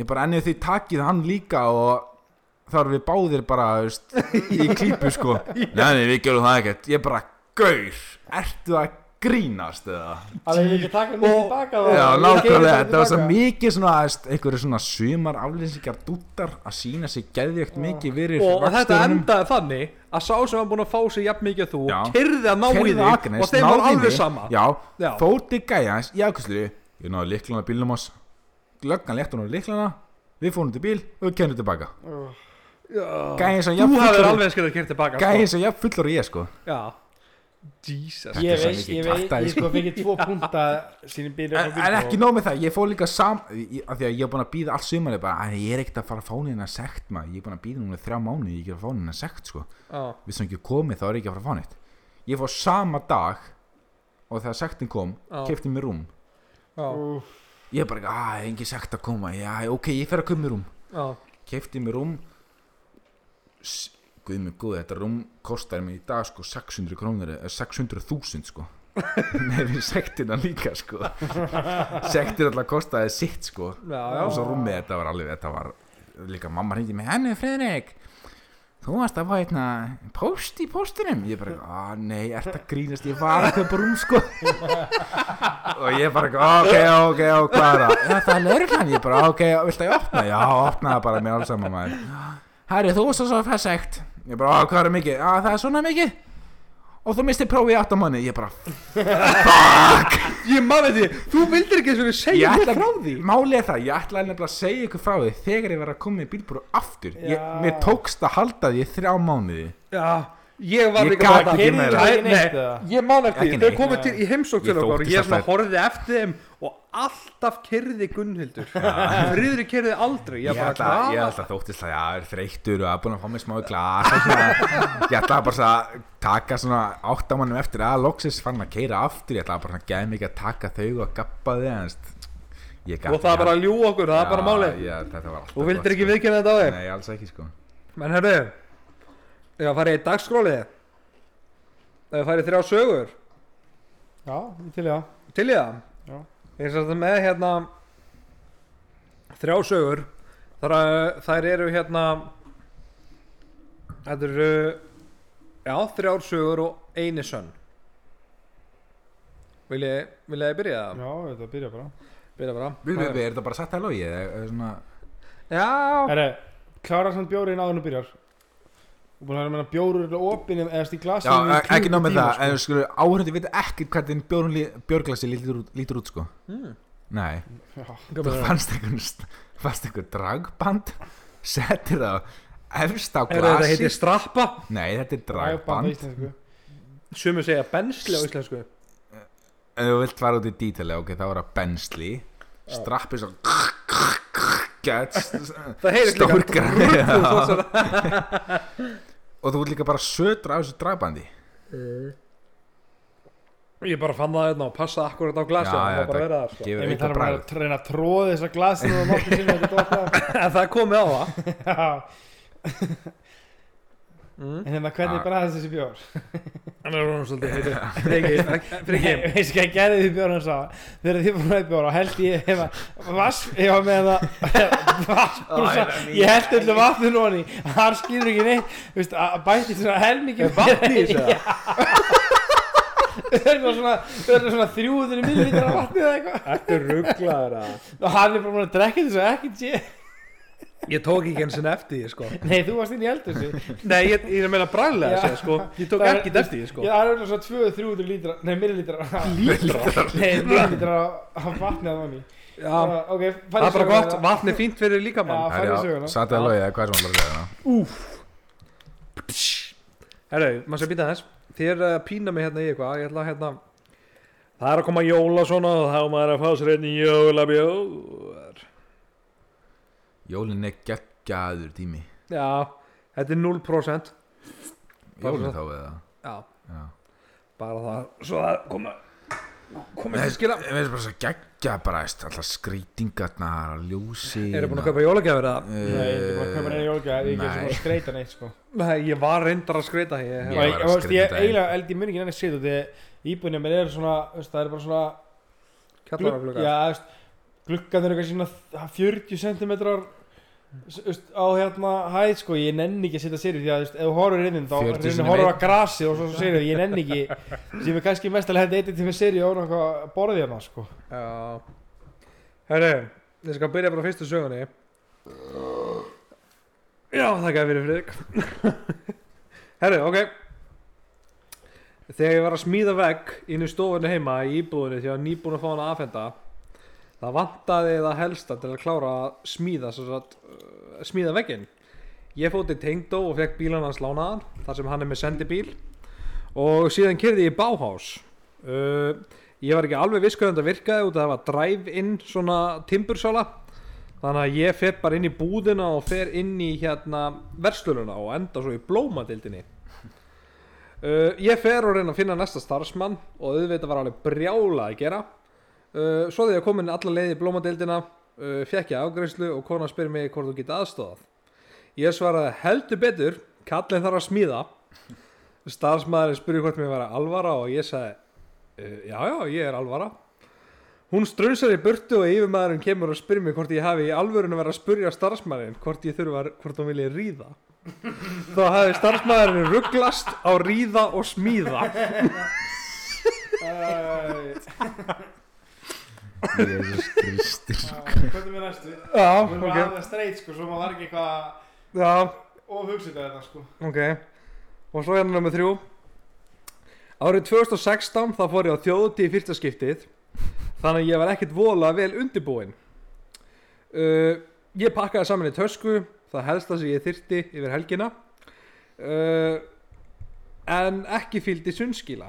Ég bara ennið því takið hann líka og erum við báðir bara veist, í klípu sko. Nei, nei, við gerum það ekkert. Ég bara, gaur, ertu að grínast eða? Það er ekki að taka nýtt tilbaka þá. Já, Ég nákvæmlega, þetta var svo mikið svona, veist, einhverju svona sumar aflýsingar dúttar að sína sig geðvjögt mikið fyrir og þetta endaði þannig að sá sem var búin að fá sig jafn mikið og þú Já. kyrði að ná í þig Akranes, og þeim var alveg sama. Já, Já. fór til gæjans í afkvæslu Ég náði líklan á bílnum ás Glöggan létt hún á líklana Við fórum til bíl og við kennum tilbaka. Sem þú jafn hafðir fullur alveg skilðið Jesus. Ég Þetta er svo veist, mikið ég veit, kjaftæði, ég sko. fengið tvo punta sínum bíl En, en ekki nóg með það, ég fór líka sam ég- af Því að ég er búin að býða allt sumarið bara "Æ, Ég er ekkert að fara að fá neina sekt maður. Ég er búin að býða núna í þrjá mánuði Ég er ekki að fá neina sekt sko. Já, Við sem ekki komið þá er ég ekki að fara að fá neitt. Ég fór sama dag Og þegar sektin kom, Já. kefti mér rúm. Já, Ég er bara, að, engi sekt að koma. Já, ok, ég fer að koma mér rúm. Já, kefti mér rúm S- guð mig góð, þetta rúm kostar mér í dag sko 600 krónur eða 600.000 sko. <laughs> Með við sektina líka sko. <laughs> Sektin alltaf kostaði sitt sko. Já, og já. svo rúmið þetta var alveg þetta var líka mamma hindi með henni Fredrik þú varst að fá hérna post í postinum ég bara, að nei, ert að grínast ég var að kaupa rúm sko. <laughs> Og ég bara, ok, ok, ok hvað er það? Það er lögreglan, ég bara, ok, viltu að ég opna? Já, opnaði bara mér alls saman maður. Herri, þú varst að svo fæð sekt ég bara, "Á, hvað er mikið? Já, það er svona mikið og þú misti prófið í 8 manni ég bara, <laughs> ég maður því, þú vildir ekki svona ég segja mér ætla frá því málið er það, ég ætlaði nefnilega að segja ykkur frá því þegar ég var að koma í bílbúru aftur ég, Já. mér tókst að halda því í þrjá mánuði já, ég var Ég líka gat bara- ekki Nei, meira. Ekki neitt, nei, eða? ég man eftir Ekki því, þau neitt. komið til í heimsók til Ég okkar og þóttist ég að svona það- horfði eftir þeim og alltaf kyrði Gunnhildur. Friðrik kyrði aldrei. Ég ætla, ætla þóttist að ég er þreyttur og að búin að fá mér smá glas ég ætla bara að taka svona áttamannum eftir að loksis fann að keira aftur, ég ætla bara að geða mikið að taka þau og gappa þau og það er bara að ljú okkur, það er bara máli Já, ég- þetta var alltaf og vildir ekki sko. viðkynna þetta á þig? Nei, alls ekki sko. Menn herru, ég að fara í dagskróli ef fara í þrjá sögur. Já, ég til ég til ég er satt með hérna þrjá sögur. Þar, að- þær eru hérna þetta eru já, þrjár sögur og eini sönn. Vil ég vil ég byrja það? Já, þetta byrja bara. Byrja bara. Við, við, við, er þetta bara satt að logi eða svona já, Herre, klára samt bjórinn áður en þú byrjar Og búin að vera með bjórur er opinn eða í Já, glasinu e- ekki ná með það, en sko, áhörðu veit ekki hvernig bjórglasi lítur, út- lítur út sko. Mm. Nei, Já, þú fannst einhvern st- fannst einhvern dragband? <laughs> Settir það efst á er þetta glasi? heitir strappa. Nei, þetta er dragband. sumur segja bensli á íslensku. Ef þú vilt fara út í dítali ok, þá er það bensli. Strappi svo gets það heyrist líka. <laughs> og þú vilt líka bara södra á þessu dragbandi ég bara fann það hérna og passa akkurat á glasi Já, og já, það var bara það verið það sko. Ég þarf bara að reyna að tróða þessa glasinu <laughs> en það er komið á það. Já, mm. en hérna hvernig Ah. bræðast þessi bjór? hann er hún svolítið <laughs> ekki veist hvað ég gerði því bjór hans á Þegar þið fórum að bjór og held ég hefa Vass, ég var með það <laughs> Ég held öllu vatnu nóni Hann skilur ekki neitt. Að bæti svona helmikið vatn í þessu? <laughs> Það er svona, er svona 300 millilitrar af vatni eða eitthvað. Ertu rugglaður að Og hann er bara búin að drekka þessu ekki sé Ég tók ekki eins og eftir því sko. Nei, þú varst inn í eldur þessu Nei, ég, ég er að meina bræðlega Já. sér sko. Ég tók Það er- ekki eftir því sko. Já, það er alveg svona 200-300 lítrar Nei, millilitrar Lítrar? Nei, millilitrar af vatni að vanni Já, Ok, það er bara gott, vatn er fínt fyrir líka Já, mann farið í söguna Sattu að loja, hvað er bara að segja? Herru, maður sé býta þess Þér uh, pína mig hérna í eitthvað. Ég ætla að hérna Það er að koma jóla svona og þá maður að fá sér einn jólabjór Jólin er geggjaður tími. Já, þetta er 0% Jólin þá eða? Já, Já. bara það Svo það koma Komið til skila Ég veist bara svo geggja bara veist, Alltaf skrýtingarnar, ljósi Eru búin að kaupa jólagjafir eða? Nei, ég er bara að kaupa neina jólgæð Ég er ekki svona að skreita neitt sko. Nei, ég var reyndar að skreita ég, Ég var að veist, ég skreyta eiginlega held ég mun ekki nenni skreit Þegar íbúinni mér er svona veist, Það er bara svona Kjallara Já, veist Gluggan eru eitthvað svona 40 cm á hérna hæð sko, ég nenni ekki að setja sér því að ef þú horfur inn þá 40 reynir sinnum að grasi og svo sér ég nenni ekki. Sem er kannski mest að henda eitthvað til með séri og náttúrulega borðið hérna sko. Já. Herru, ég skal byrja bara fyrstu sögunni. Já, þakka fyrir Friðrik. <laughs> Herru, ok. Þegar ég var að smíða vegg inn í stofunni heima í íbúðinni því að nýbúin að fá hana aðfenda það vantaði það helsta til að klára að smíða að, uh, smíða vegginn. Ég fótt til Tengdó og fekk bílan hans lánaðan þar sem hann er með sendibíl. Og síðan kyrði ég Bauhaus. Uh, ég var ekki alveg viss hvernig þetta virkaði út að það var drive-in svona timbursála þannig að ég fer bara inn í búðina og fer inn í hérna verslununa og enda svo í blómadildinni uh, ég fer og reyna að finna næsta starfsmann og auðvitað var alveg brjála að gera uh, svo þegar ég kom inn alla leið í blómadildina uh, fekk ég afgreiðslu og kona spyr mig hvort þú geti aðstofað ég svaraði heldur betur kallin þarf að smíða. Starfsmæðurinn spurði hvort mér var alvara og ég sagði "Uh, já já ég er alvara. Hún strunsar í burtu og yfirmaðurinn kemur og spyrir mig hvort ég hafi í alvörinu verið að spurja starfsmæðurinn hvort ég þurfa hvort hún vilja ríða. Þá hafi starfsmæðurinn rugglast á ríða og smíða Skristir Hvað er með næstu? já Við erum ok. að hafa það streit sko, svo maður var ekki eitthvað já. ofhugsið þetta sko. Ok. Og svo hérna nummer þrjú. Árið 2016 þá fór ég á þjóðutíð fyrsta skiptið þannig að ég var ekkert voðalega vel undirbúinn. Uh, ég pakkaði saman í tösku það helsta sem ég þyrti yfir helgina. Uh, en ekki fylgdi sundskíla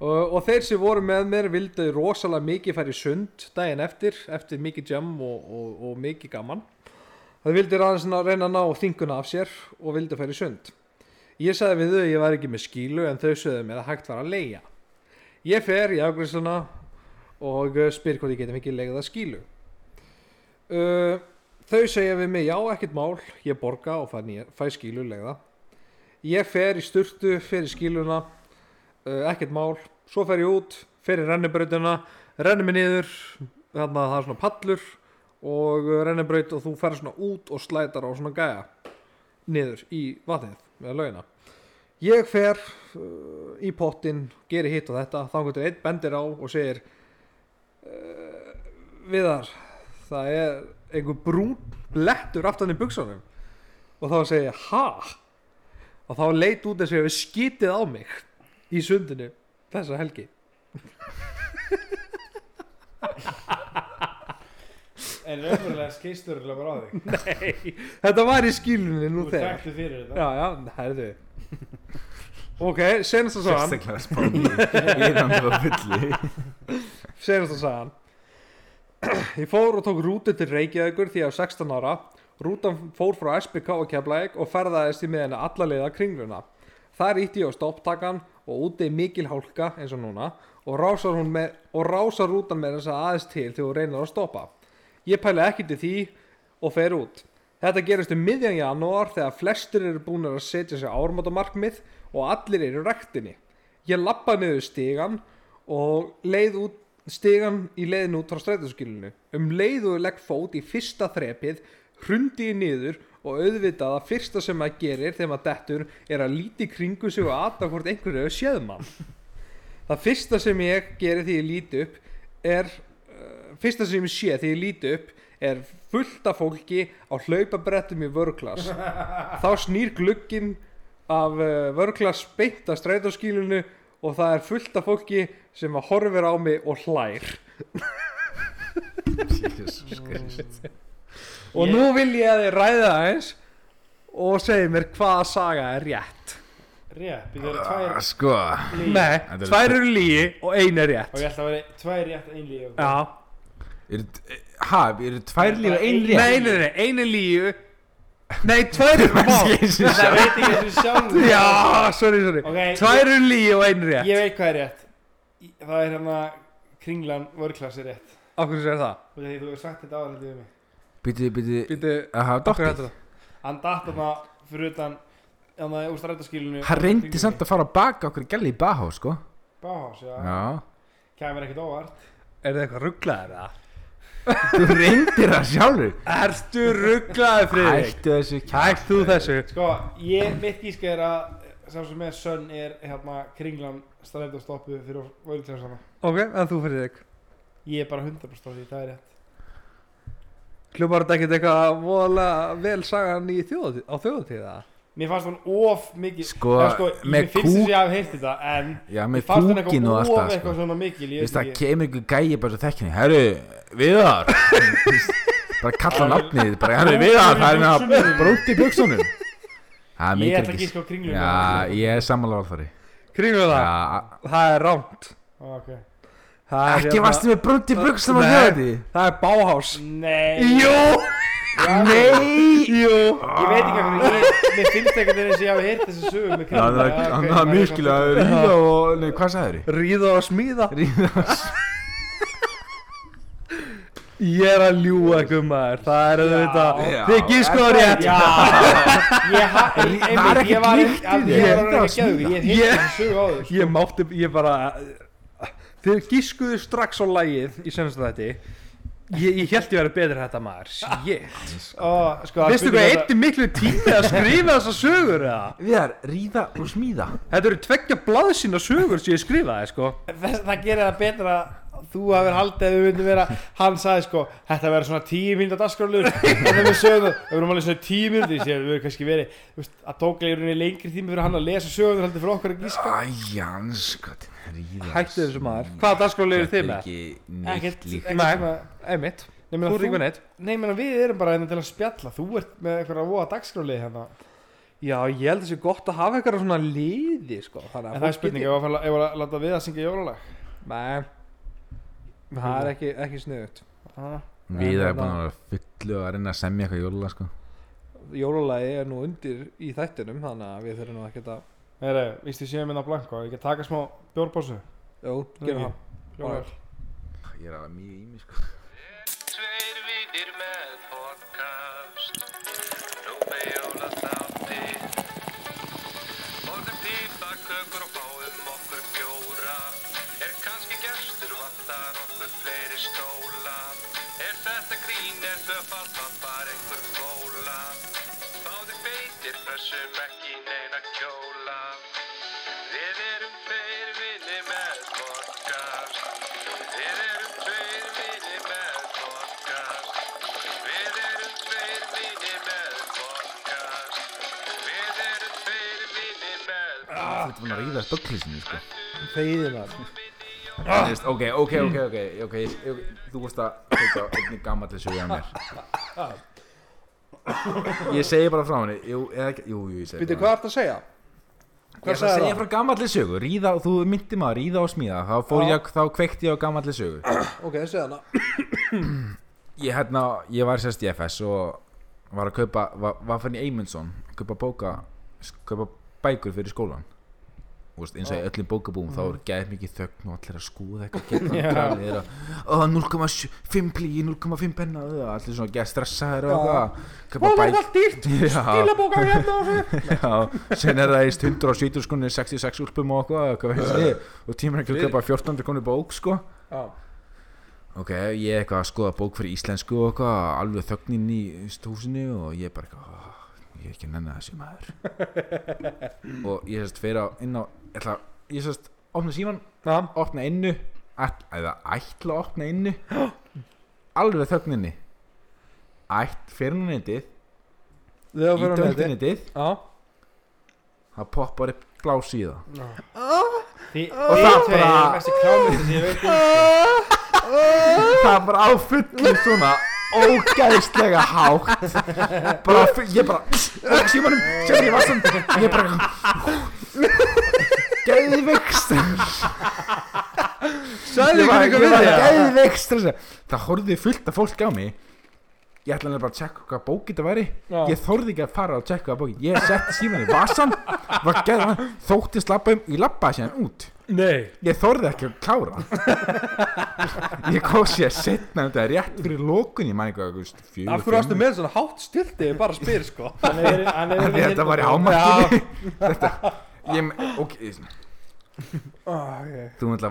og, og þeir sem voru með mér vildu rosalega mikið færi sund daginn eftir eftir mikið jam og, og, og mikið gaman. Það vildi aðeins ná- reyna að ná þinguna af sér og vildi færi sund. Ég sagði við þau að ég var ekki með skílu en þau sögðu mér að hægt var að leia ég fer í afgræsluna og uh, spyr hvort ég getum ekki legið að skílu. Uh, þau segja við mig já ekkert mál ég borga og fæ, fæ skílu legða ég fer í sturtu í skíluna ekkert mál, svo fer ég út fer í rennibrautina, renni mig niður þannig að það er svona pallur og uh, rennibraut og þú fer svona út og slætar á svona gæja niður í vatnið með laugina. Ég fer uh, í pottin geri hitt og þetta, þá getur einn bendir á og segir uh, Viðar það er einhver brún blettur aftan í buksunum og þá segir ég ha? Og þá leit út þess að ég hefði skítið á mig í sundinu þessa helgi. En raunverulega skeistur bara á þig. <laughs> Nei, þetta var í skílunni nú Þú þegar. þekktu fyrir þetta. Já, já, herðu. Ok, senast að svo Sérstaklega spáni Íðandi og fulli <laughs> senast að sagðan Ég fór og tók rútu til Reykjavíkur því ég á 16 ára. Rútan fór frá SBK og Keflæk og ferðaðist í miðina allaleiða kringluna. Þar ítti ég á stopptakan og úti mikil hálka eins og núna og rásar, með, og rásar rútan með þess að aðeins til þegar hún reynir að stoppa Ég pæli ekki til því og fer út Þetta gerist um miðjan janúar þegar flestir eru búin að setja sér ármátamarkmið og allir eru rektinni. Ég lappa niður stigan og leið út stigan í leiðin út frá strætóskilinu. Um leið og ég legg fót í fyrsta þrepið, hrundi ég niður og auðvitað að fyrsta sem maður gerir þegar maður dettur er að líti í kringu sig og aðta hvort einhverju hefur séð mann. Það fyrsta sem ég gerir því ég líti upp er, uh, fyrsta sem ég sé því ég líti upp er fullt af fólki á hlaupabrettum í vörklass þá snýr glugginn af uh, vörklass beint að strætóskílunu og það er fullt af fólki sem að horfir á mig og hlær. <laughs> Jesus Christ og nú vil ég að þið ræða eins og segja mér hvaða saga er rétt. Rétt, við erum tvær Ah, Sko. líf nei, er- tvær eru lígi og ein er Og rétt ég ætla að vera tvær rétt ein líf já, eru, Ha, eru tvær líf og ein rétt? nei, nei, nei, ein er lígi nei, tvær eru <laughs> Jesus Það veit ekki þessu sjálf já, sorry, sorry. Ok, tvær eru lígi og ein er rétt. Ég veit hvað er rétt. Það er hérna kringlan vörklass er rétt. Af hverju sér það? Og þú hefur sagt þetta áður við mig. Býtu, af hverju dottið heldur það? Hann datt þarna fyrir utan Þannig að úr strætaskilinu Hann reyndi samt að fara að baka okkur gæli í Bahá, sko. Báhás, já. Já. Kæmur ekkert óvart. Er það eitthvað rugglaðir það? Þú reyndir það sjálfur. Ertu rugglaðir Friðrik? Hættu þessu Hætt þú þessu. Sko, ég, mitt gísk er að Sá sem er sönn er hérna kringlan strætastoppu fyrir vörklassana Ok, en þú Friðrik? Ég er bara 100% á því, það er rétt Hljómar þetta ekkert eitthvað voðalega vel sagan í þjóðatíð, á þjóðatíða? Mér fannst hún of mikið Sko, Eða sko með Mér finnst kúk- þess að ég hafi heyrt þetta En Já, mér með fannst hún kúkin og eitthvað allt of það, eitthvað sko. svona mikil Ég Þú veist, það ekki. kemur ykkur gæi bara svo þekkinni Herru, Viðar. <laughs> Bara kalla nafnið Bara, herru, Viðar Það er með bara út í buksunum Það er Ég ætla ekki ekki sko kringlun Já, ég er sammála alþari Kringum það? Já, Það er rámt. Ok ekki hérna- varstu með brúnt í buksunum á Nei. þjóði Það er báhás. Nei Jú! Nei Jú! Ég veit ekki hvað Mér finnst einhvern veginn eins og ég hafi heyrt þessu sögu með Já, kringlan það er- að ríða og, nei, hvað sagður þið? Ríða og smíða. Ríða <laughs> Ég er að ljúa ykkur maður. Það er auðvitað. Já. Þið gískuðu rétt. Já Ég er var að- því. Ég var að Þetta að áður sko. Ég mátti, ég bara. Þið gískuðu strax á lagið í senast þetta. Ég, ég held ég að vera betur þetta maður. Shit. Ó, sko, Veistu spurning hvað þetta- eitthi miklu tími að skrifa þessa sögur eða? Viðar, ríða og smíða Þetta eru tveggja blaðsýna sögur sem ég skrifaði sko Þess, það gerir það betra að þú hafur haldið að við myndum vera hann sagði sko, þetta verður svona tíu mínúta dagskrálur <laughs> þannig við sögum það, við verðum alveg svona tíu ég sé að við verðum kannski verið að tókla í rauninni lengri tími fyrir hann að lesa sögum að Hættu þessu maður. Hvaða dagskráli eru þið með? ekki Ekkert- einmitt. Er nei, menna, við erum bara hérna til að spjalla. Þú ert með eitthvað að voða dagskráli hérna. Já, ég held þessi gott að hafa eitthvað svona liði sko. Þannig en það er spurning, að, ef að láta við að syngja jólalag? Nei. Það er ekki, ekki sniðut ah. Viðar er búin að vera fullu að reyna að semja eitthvað jóla, sko. Jólulagi er nú undir í þættinum Þannig að við þurfum nú ekkert að Nei, víst ég séum minna blanko, ég get taka smá bjórpásu Jú, gerum Ok. það. Ég er alveg mjög í mig, sko Þú ert búin að ríða spögglisinu, sko. Þegiði maður Þú veist, Ok, ok, ok, ok, ok, ok, Þú veist að teka einnig gammalli sögja mér. Ég segi bara frá henni Jú, eða jú, jú, ég segi Býttu, frá hvað ert að segja? Ég ætla að segja frá gamalli sögu ríða, Þú myndi maður ríða og smíða Þá, fór Já. ég, þá kveikti ég á gamalli sögu. Ok, segja hana Ég, hérna, ég var sérst í FS og var að kaupa var, var fann í Eymundsson kaupa bóka kaupa bækur fyrir skólan veist, eins og í öllum bókabúum þá er gæð mikið þögn og allir að skoða eitthvað og 0,5 plí 0,5 penna og allir svona gæð stressaður og eitthvað. Kaupa bækur allt dýrt. <laughs> Já. stílabóka hérna og sen <laughs> er það eist 170 skunni 66 úlpum og eitthvað, þið, og tímur ekki að kaupa 1400 koni bók sko. Já, ok, ég er eitthvað að skoða bók fyrir íslensku og eitthvað, alveg þögnin í húsinu og ég er bara eitthvað "Ah, ég er ekki að nenni þessu maður. <laughs> Og ég sérst fyrir á inn á ég ætla, ég sérst opna síman opna innu ætla, eða ætla að opna innu. <gasps> Alveg þögninni ætt fyrir hún neytið þegar í fyrir hann þetta döndinitið já, það poppar upp blá síða Því, Og það bara- um <laughs> það er bara á fullu svona ógæðslega hátt. Bara, ég bara og símanum, sem ég var sem ég bara <laughs> sagði ég ykkur eitthvað við því geðvikst það horfði fullt af fólk á mig. Ég ætla bara að tjekka hvað bók þetta væri. Já. ég þorði ekki að fara og tjekka hvað bók. Ég setti síman í vasan var geð, þóttist labba um, ég labbaði síðan út. Nei, ég þorði ekki að klára. Ég kom sér setna þetta er rétt fyrir lókun ég þú veist, fjögur, af hverju varstu fimm. með svona hátt stilti ég bara spyr sko? Hann er hann er þetta var í hámarkinu þetta ég, ok, ah, okay. þú ætla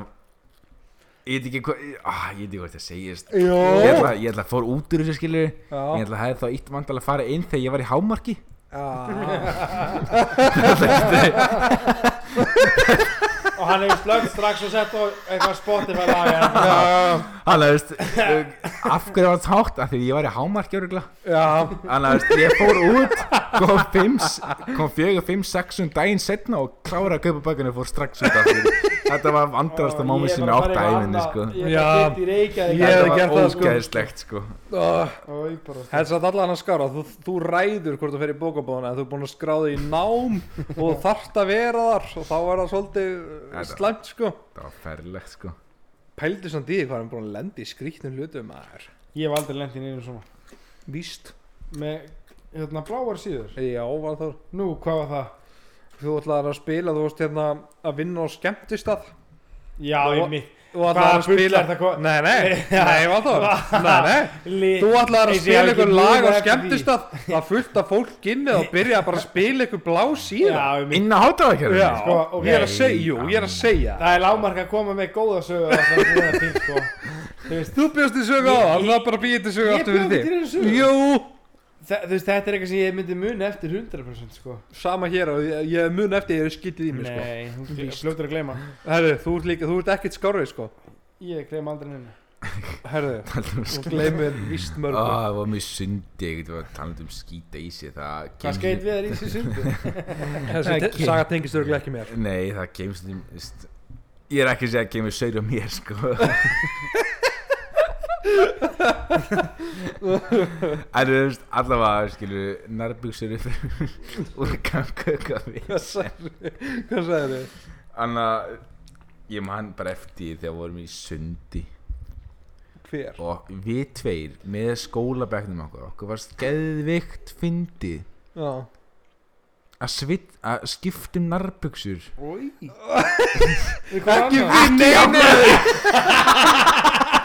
ég veit ekki hvað ah, ég veit ekki hvað þetta segist Jó. ég ætla, ég ætla að fór út úr þessu skilur ég já, ætla að hefði þá ítt vandal að fara inn þegar ég var í hámarki <laughs> já. <laughs> Og hann hefur slögt strax og sett á eitthvað Spotify lag hérna. hann veist af hverju var það tátt af því ég var í hámarki að veist, ég fór út kom, kom fjögur, fimm, sex um daginn setna og klára að kaupa bækuna og fór strax út af því. Þetta var vandrarasta Og mómi sem ég bara átt farið að æfinni sko. Ég hefði var gert það, sko. ógeðslegt sko. Og Helst að allan að skára, þú, þú ræður hvort þú fer í bókabóðuna þú er búin að skráða í nám og þarft að vera þar. Og þá er það svolítið slæmt sko. það var ferlegt sko. Pældi samt í því hvað hann búin að lendi í skrýtnum hlutum að er Ég hef aldrei lent í neinu svona. Víst. Með hérna bláar síður. Já, var það Nú, hvað var það? Þú ætlaðir að spila, þú varst hérna að vinna á skemmtistað. Já, Nú- ég mitt Þú Hvaða ætlaðir að spila er Nei, nei, <laughs> nei, það Nei, nei. Þú ætlaðir að og spila einhver lag á munað eftir skemmtistað Það fullt af fólk inni og byrja bara að spila einhver blá síða. Já, ég mitt inn á hátalækjörðu Já, Sko, ok. ég er að segja, jú, ég er að segja. Það er lágmark að koma með góða sögur er sko. <laughs> Þú bjóst í sögu á það, það bara býði til sögu Ég aftur bjó fyrir ekki til þig. Jú, Þú veist, þetta er eitthvað sem ég myndi muni eftir 100% sko. Sama hér og ég, ég mun eftir ég er skitið í mig sko. Nei, þú er fljótur að gleyma. Herðu, þú ert líka, þú ert ekkert skárið sko. Ég gleym aldrei neina <laughs> Herðu, þú gleymir víst Á, mörgum það var mjög sundi ég var talað um skýta í sig það Hvað skeit við þér í þessu sundi? <laughs> Saga tengist örgulega ekki mér. Nei það veist, ég er ekki að segja að kemur saur á mér sko <laughs> en þú veist allavega skilur nærbuksur upp úr gangköka Hvað sagði Hvað sagði þið? Anna, ég man bara eftir þegar við vorum í sundi. Hver? og við tveir með skólabæknum okkur okkur var skeðvikt fyndið. Já. Að, að skiptum nærbuksur Ói Ekki við neinu <laughs>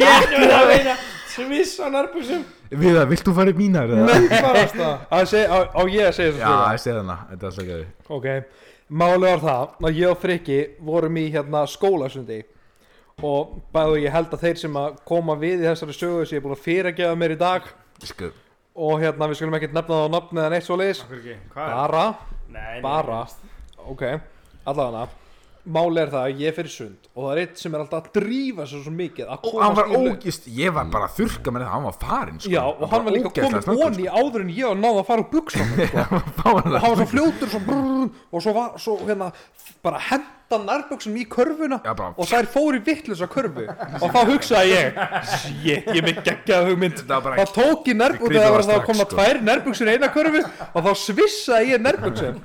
Ég er að veina Sviss á nærbúsum við það, vilt þú fara í mínar? eða? Barast það Á ég að segja þessu já, ég segði hana, þetta er alltaf gæði Ok, máli var það að ég og Frikki vorum í hérna skólasundi. Og bæðu ég held að þeir sem að koma við í þessari sögu sem ég er búin að fyrirgefa mér í dag. Sko, og hérna við skulum ekkert nefna það á nafni eða neitt svo leiðis er bara, Nei, nei, bara. ok, allavega máli er það að ég fyrir sund og það er eitt sem er alltaf að drífa svo, svo mikið að og hann var í ógist ég var bara að þurrka með það, hann var farin sko. Já, og hann var líka komin onni áður en ég var náða að fara úr buksum <laughs> sko. og hann var svo fljótur svo brrr, og svo var svo hérna bara hent henda nærbuksunum í körfuna Já, bara- og þær fóru í vittlusa körfu. <laughs> Og þá hugsaði ég shit, ég er með geggjað hugmynd. Það var bara- þá tók ég Ég grípa það var það þá strax, komna sko. tvær nærbuksun í eina körfu og þá svissaði ég nærbuksun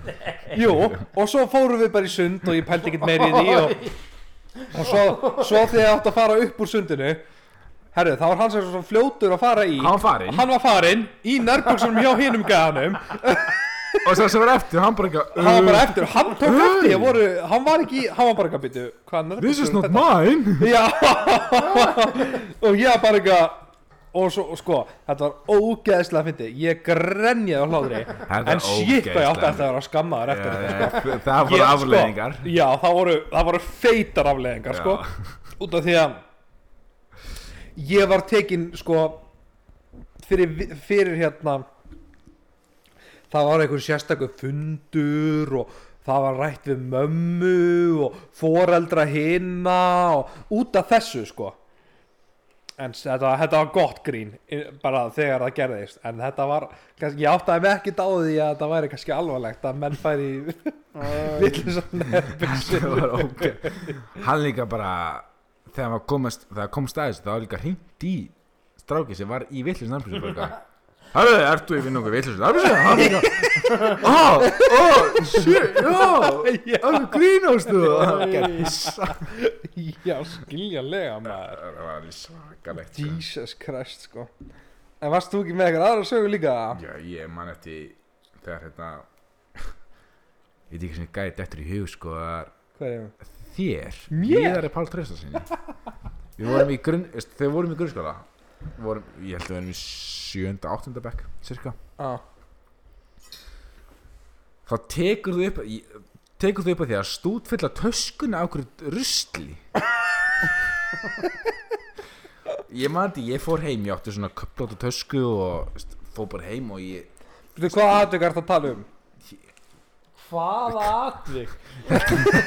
jú, og svo fórum við bara í sund og ég pældi ekkert meiri í því og, og svo, svo þegar ég átti að fara upp úr sundinu herru, þá var hann sem svo fljótur að fara í. Hann var farinn. hann var farinn í nærbuksunum hjá hinum gæðanum Og svo sem var eftir, hann bara ekki hann var bara eftir, hann tók eftir ég voru, hann var ekki, hann var bara ekki að byttu hvað er This is not mine! <laughs> Já. Og ég bara ekki og svo, og sko, þetta var ógeðslega fyndi ég grenjaði á Þetta en shit hvað ég átti eftir að vera skammaður eftir þetta sko. Það voru Ég, afleðingar sko, já, það voru, það voru feitar afleðingar sko, út af því að ég var tekin sko fyrir, fyrir hérna það var einhver sérstakur fundur og það var rætt við mömmu og foreldra hinna og út af þessu sko. En þetta, þetta var gott grín bara þegar það gerðist. En þetta var, kannski, ég áttaði mig ekki á því að þetta væri kannski alvarlegt að menn færi <laughs> villu nefnbyggsum Það var ok Hann líka bara Þegar komast, þegar kom staðis Það var líka hringt í stráki sem var í villis nærmsins bara Hörru, ert þú í vinnu okkur villis nærmsins? Hann líka. Ó, ó, shit, já. Það grínast þú? Já, skiljanlega maður. Það var alveg svakalegt sko. Jesus Christ sko. En varst þú ekki með eitthvað aðra sögu líka? Já, ég man eftir Þegar þetta Ég veit ekki sem gæti eftir í hug sko að hvað er þér Mér? Viðari Pál Traustasinni Við vorum í grunn Þegar við vorum í grunnskóla vorum, Ég held að við vorum í sjönda, áttunda bekk Cirka ah. Þá tekur þú upp Tekur þú upp að því að stútfylla töskuna á okkur rusli Ég man þetta, ég fór heim Ég átti svona köplóta tösku og veist, fór bara heim og ég Þú hvað aðtök er það að tala um? Hvaða atvik?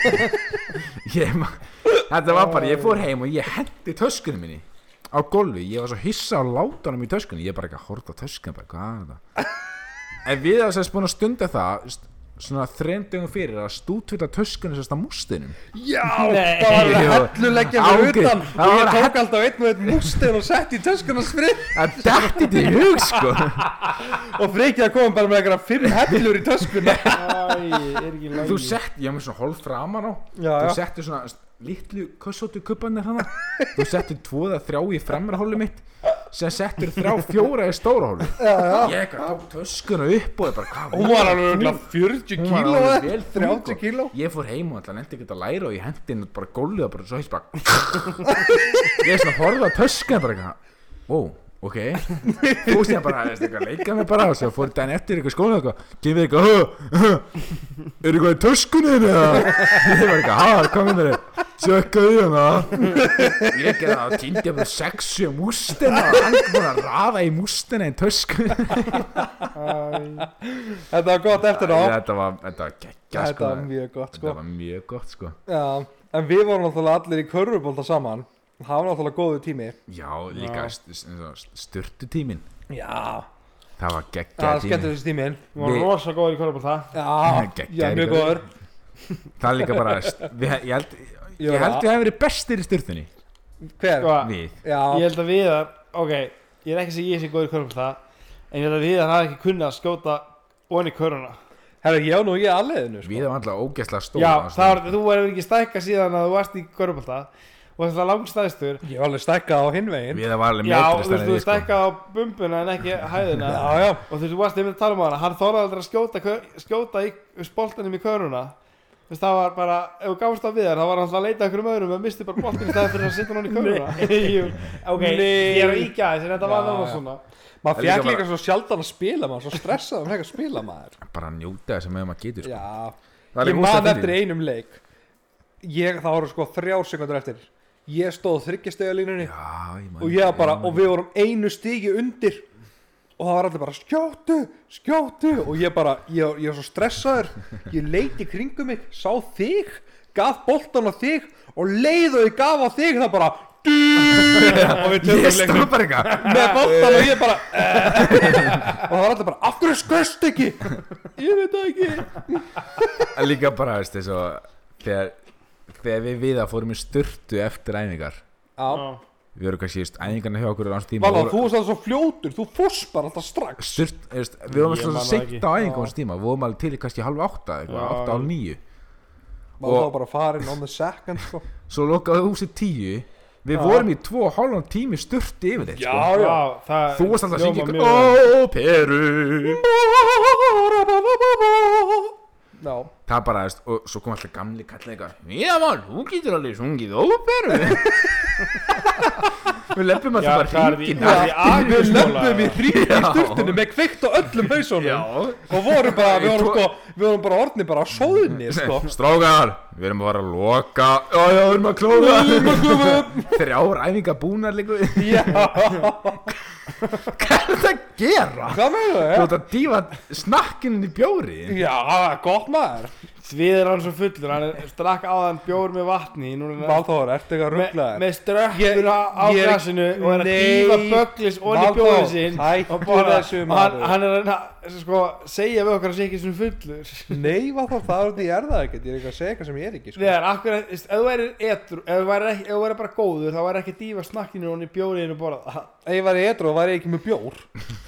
<laughs> ég, ma- þetta var bara, ég fór heim og ég hendi töskunum minni á gólfi, ég var svo hissa á látunum í töskunni, ég er bara ekki að horfa á töskunum bara, hvað er þetta <laughs> en við erum sérst búin að stunda það svona þrendugum fyrir að stútvita töskunni sérst á mústinum Já, Nei. það var Jú. helluleggja fyrir Ágæt. utan Það og ég var tók alltaf einn og einn mústein og sett í töskunars frið það dætti þetta í hug sko <laughs> og frikið að koma bara með eitthvað fimm hellur í töskuna Æ, er ekki lægi þú sett, ég var með svona hólf framan á Já, þú já. settir svona litlu kössóttu kubbanir hana. Þú settir tvo eða þrjá í fremra hólu mitt sem settur þrjá fjóra í stóra hólu Já, já. ég tók töskuna upp og ég bara hvað Hún var alveg örugglega 40 Hún var kíló alveg eða vel þung, 30 sko. kíló? Ég fór heim og alltaf nefndi ekki að læra og ég hendi inn bara gólið og bara svo heist bara ég er svona að horfa töskuna bara eitthvað. Wow, ok. Þú ég bara, veist eitthvað, leika mig bara? Og svo fór daginn eftir eitthvað skóla eitthvað gefið eitthvað, "Huh, huh, er eitthvað í töskunni þinni eða <laughs> ég var eitthvað, ha, komið mér tjökkaði í hana. Ég gerði það og týndi bara sexu mústina og hann búin að raða í mústina í töskunni. Þetta var gott eftir á. Þetta var, þetta var geggja Þetta sko. var mjög gott sko. var mjög gott sko. En við vorum náttúrulega allir í körfubólta saman Það var náttúrulega góðu tími. Já, líka st styrtu tímin Já, Það var það geggja var tími. skemmtur þessi tímin Við varum Við- rosa góður í korfbólta Já, <laughs> já, mjög góður. Það er líka bara við, Ég held Ég held já. við hefum verið bestir í styrtunni Hver? Sko, Við. Já, Ég held að Viðar, ok Ég er ekki að segja ég sé góður í korfbólta En ég held að Viðar hafi ekki kunnað að skjóta onni köruna herru, ég á nú ég aðliðinu sko. Við hefum alltaf ógeðslega stóð Já, það var, þú verður ekki stækka síðan að þú varst í korfbólta Og þetta er langstæðstur Ég var alveg stækkað á hinvegin Við hefum alveg Já, metri þú veist, stærri þú við sko. stækka á bumbuna en ekki hæðina. <laughs> Já, já. Og þú veist, þú varst einmitt að tala um hana. Hann þorði aldrei að skjóta, skjóta í spoltanum í köruna. Þú veist, það var bara, ef þú gafst á við þér, þá var hann alltaf að leita einhverjum öðrum og misti bara boltin í staði fyrir að setja hann í köruna. <laughs> <laughs> Ok, Nei. ég er að íkja þess, en þetta var Já, já. svona. Maður Það er líka svo sjaldan að spila maður, svo stressað um að spila maður. Bara að njóta þess að með maður getur sko. Já, Það ég líka man ógeðslega eftir fyndið. einum leik. Ég, Það voru sko þrjár sekundur eftir Ég stóð þryggjastegjalínunni Já, ég man og ég var bara, og við vorum einu stígi undir. Og það var allir bara skjótu, skjótu og ég bara, ég, ég var svo stressaður. Ég leiti kringum mig, sá þig gaf boltan á þig og leið og ég gaf á þig. Það bara og við Ég stóð bara eitthvað. Með boltan og ég bara og það var allir bara, af hverju skust ekki? Ég veit það ekki. En líka bara, veist þess að Þegar þegar við við að fórum í styrtu eftir æfingar Já, við erum kannski, veist, æfingarna hjá okkur á hans tíma Vala, þú varst alltaf svo fljótur, þú fórst bara alltaf strax styrt, veist, við vorum Ég alltaf man það seint ekki. á æfingum á Já. hans tíma við vorum alveg til í kannski halv átta eitthvað, Já. átta, halv níu Vala Og- þá bara farin on the second sko. <laughs> svo lokaði húsið tíu við Já. vorum í tvo og hálfan tími styrti yfir þitt sko. Já, það þú varst alltaf að syngja vel. ó, Peru Já, það bara, veist, og svo kom alltaf gamli kallið eitthvað já mann, þú getur alveg sungið óperu. <laughs> Við leppum alltaf bara hringin er því við löpum í sturtunum með kveikt á öllum hausunum og vorum bara, við vorum sko við vorum bara orðni bara á sóðinni sko. <laughs> strákar við erum bara að loka já, já, við erum að klóða <laughs> þrjár æfingar búnar líka Já, <laughs> hvað er þetta að gera? hvað meður þú þau? ert að dífa snakkinin í bjóri Já, gott maður Við erum hann svo fullur, hann er strakk áðan bjór með vatni er hann- Valþór, ertu eitthvað Me, rugglaður? með ströppuna á er- glasinu og er að Nei. dýfa böglis Valþór, bjórin sín og bara, þessu, og hann, maður. hann er að sko, segja við okkar að sé ekki svona fullur Nei, Valþór, það er því ég er það ekkert Ég er ekki að segja eitthvað sem ég er ekki sko. Þegar, akkur, ef þú væri etru, ef þú væri, ekki, ef þú væri bara góður þá væri ekki að dýfa snakkinu og í bjórinu og borða Ef ég væri etru og væri ég ekki með bjór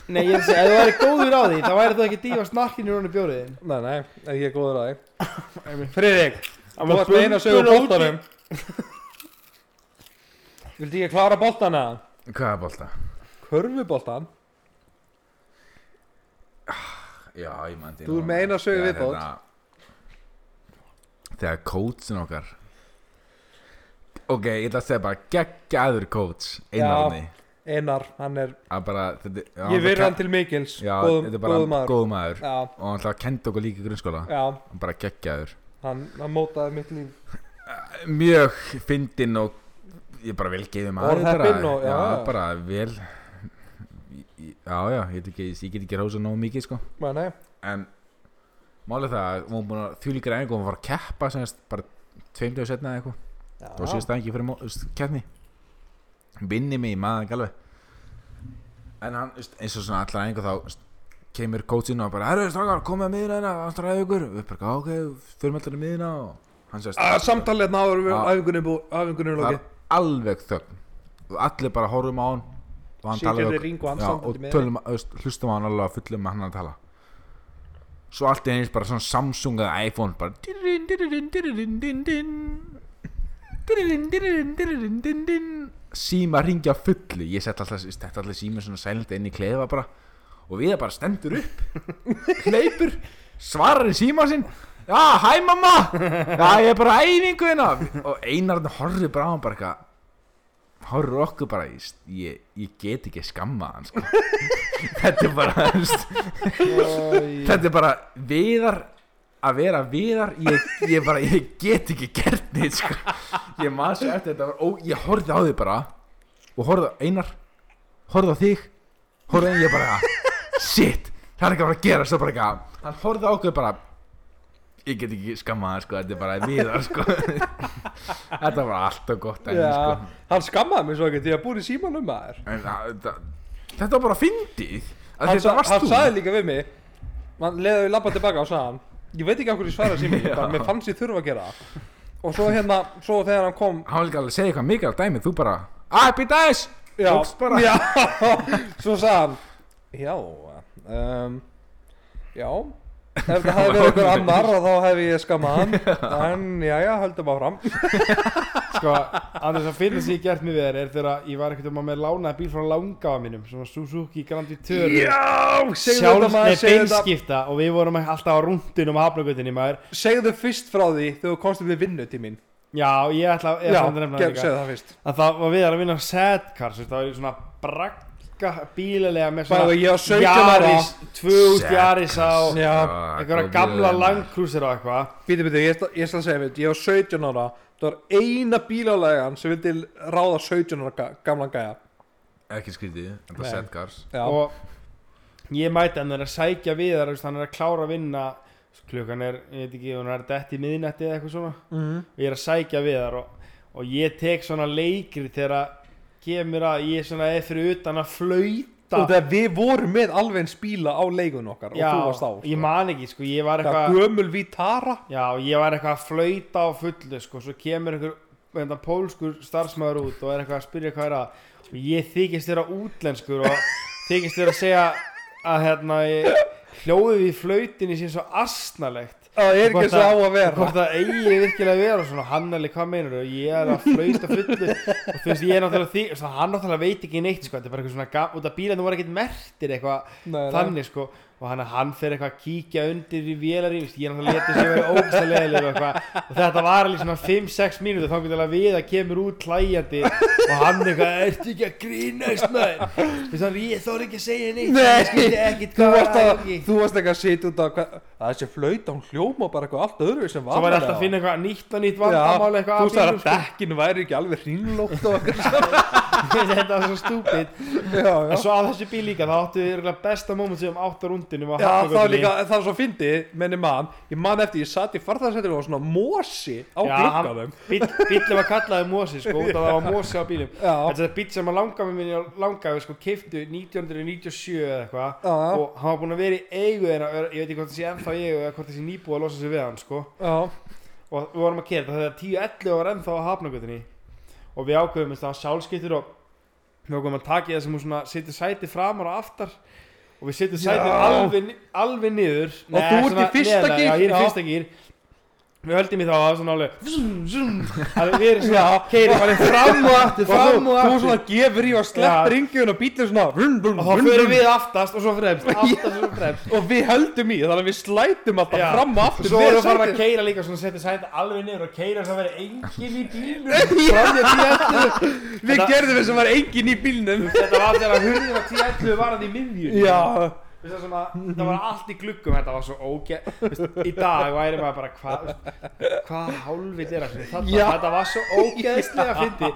Nei, ég er að segja, ef þú væri góður á því þá væri þú ekki að dýfa snakkinu og í bjórinu Nei, nei, ef ég er góður að því Friðrik, þú varst með eina sögur bumbuna bóltanum Vildi ég klára bóltana? hvað er bolta? Körfuboltan já, ég man til Þú ert með eina sögu Þegar viðbót. hérna- þegar coachin okkar ok, ég ætla að segja bara geggjaður coach einarni Einar, hann er bara þetta, já, Ég ke- hann til mikils. Já, Góðum, þetta er bara góðum maður. góðum maður. Og hann ætla að kenda okkur líka í grunnskóla. Já, hann bara geggjaður. Hann, hann mótaði mitt líf. Mjög fyndinn og ég bara vel gefið maður Orðheppinn bara, og- já, já, bara vel já, já, ég, veit ekki, ég get ekki rása nógu mikið sko. Nei, nei, en málið það að hún búin að þjúlíkar einhver hún var að keppa semast bara tveim döðu setna eða eitthvað. Já, og síðast það ekki fyrir keppni vinni mig í maður ekki alveg en hann eins og svona allar einhver þá kemur coachinn og bara herru strákar komið að miðina hérna aftur að ykkur við bara ok fyrir allir að miðina og hann sést að samtalið náður við bú- æfingunni er það er alveg þögn. Og allir bara horfum á hann og hann við við ring og og með tölum, hlustum á hann alveg að fullum með hann að tala. Svo allt er eins bara svona Samsung eða iPhone bara dirrin, dirrin, din, din. Dirrin, dirrin, dirrin, din, din. Síma ringja fullu. Ég sett alltaf, þetta alltaf síma svona sælint inn í klefa bara og við bara stendur upp <laughs> hleypur svarar í síma sinn. Já, hæ mamma! Já, ég er bara æfingu hérna. Og einar horfir bara á hann bara horfir okkur bara ég, ég, get ekki skamma hann sko. <laughs> þetta er bara þetta er bara viðar að vera viðar ég, ég bara, ég get ekki gert neitt sko. ég maður svo eftir þetta ó, ég horfði á þig bara og horfði á einar horfði á þig horfði á ég bara shit, það er ekki að fara að gera svo bara eitthvað hann horfði á okkur bara ég get ekki skammað það sko, þetta er bara viðar sko. Þetta var alltaf gott en, Já, sko, hann skammaði mig svo ekki því að búið í símanum maður en það, það, þetta var bara fyndið að Hann, hann þú. sagði líka við mig hann leðið við labba tilbaka og sagði hann ég veit ekki af hverju ég svaraði símanum bara, mér fannst ég þurfa að gera og svo hérna, svo þegar hann kom hann var líka alveg segja eitthvað mikið á dæmi þú bara, að býta þess já, já, <laughs> svo sagði hann já um, já ef það hefði verið einhver annar og þá hefði ég skammað hann. <laughs> En já, já, höldum áfram. <laughs> Sko, annars að finna sem ég gert við þér er þegar ég var ekkert um að með lánaði bíl frá langafa mínum Svona Suzuki Grandi Töru já, segðu Sjálf, þetta nei, maður segðu þetta, beinskipta og við vorum alltaf á rúndunum á hafnagötinni maður. Segðu fyrst frá því þegar þú komst upp við vinnutímin Já, ég ætla, að nefna það líka. að það var við að vinna setcars það var svona bragga bílilega með svona ég var 17 ára. Yaris, 2000 Yaris á einhverja gamla langkrúsir og eitthvað. Býtu, býtu, ég, ætla- skal segja við, ég var 17 ára Það var eina bílalægan sem vildi ráða 17 ára ga gamlan gæja. Ekki skrítið, þetta Nei. er setgars og ég mæti hann er að sækja við þar hann er að klára að vinna klukkan er, ég veit ekki, hún er dett í miðnætti eða eitthvað svona. Mm. og ég er að sækja við þar og, og ég tek svona leikri þegar að kemur að ég svona er fyrir utan að flauta. Og þegar við vorum með alveg eins bíla á leigun okkar Já, og þú varst á sko. ég man ekki sko, ég var það eitthvað gömul Vitara. Já, ég var eitthvað að flauta á fullu sko, svo kemur einhver pólskur starfsmæður út og er eitthvað að spyrja hvað er að og ég þykist þér útlenskur og þykist þér að segja að hérna hljóðið í flautinni sé svo astnalegt það er ekki svo á að- vera. hvort það eigi virkilega að vera svona hann alveg hvað meinur og ég er að flauta fullu. Og þú veist ég er náttúrulega því svo, hann náttúrulega veit ekki neitt sko. Þetta er bara eitthvað svona út af bílarnir voru ekkert mertir eitthvað þannig sko og hann, hann fer eitthvað að kíkja undir í vélarinn ég er náttúrulega letið sér verið leðileg og, eitthvað. og þetta var alveg svona 5-6 mínútur þá getur alveg við að kemur út klæjandi og hann eitthvað, ertu ekki að grínast maður Þú veist, hann, ég þóri ekki að segja neitt Nei. þú varst, var að, að þú varst ekki að setja út á hvað, að þessi flauta, hún hljóma bara eitthvað allt öðru sem svo var alltaf að finna eitthvað nýtt og nýtt Já, vandamál eitthvað þú veist að sko. dekkin væri ekki alveg hrínlótt eitthvað <laughs> þetta var svo stúpid en svo á þessu bíl líka þá áttu við örugglega besta moment sem átt á rúndinu Já, það var líka, það var svo fyndi, menni mann, ég man eftir, ég satt í farþarsættir og var svona mosi á glugganum. bílum var kallaði Mosi sko, það var Mosi á bílum Já, þetta er bíl sem að langafi minni langafi sko, keiftu 1997 eða eitthvað. Já, já, og hann var búinn að vera í eigu þeirra ég veit ekki hvort það sé ennþá eigu eða hvort það sé nýbúið að losa sig við hann sko. já, og við vorum að kera þetta þegar 10-11 var ennþá á við ákveðum að sjálfskiptur og við ákveðum að taka í það sem hún setja sæti framar og aftar og við setjum sætið alveg, alveg niður Og þú ert í fyrsta neðarlega, við höldum í þá að það svona alveg zoom, zoom, alveg við erum svona keirum alveg fram og aftur og fram þú, og þú aftur. svona gefur í og sleppir ringjum og bílur svona vrum, vrum, og þá vrum. við aftast og svo fremst <laughs> aftast og svo fremst. Og við höldum í þannig að við slætum alltaf Já. fram og og aftur svo með erum við farin að keira líka svona setja sætið alveg niður og keira svo að vera engin í í <laughs> tíu við gerðum þess að var engin í bílnum. Þetta var þegar að 10.11 var hann í miðjun já, Það var allt í gluggum, þetta var svo Vist, Í dag væri maður bara hvað Hvað hálfitt er það þetta, var svo ógeðslega fyndi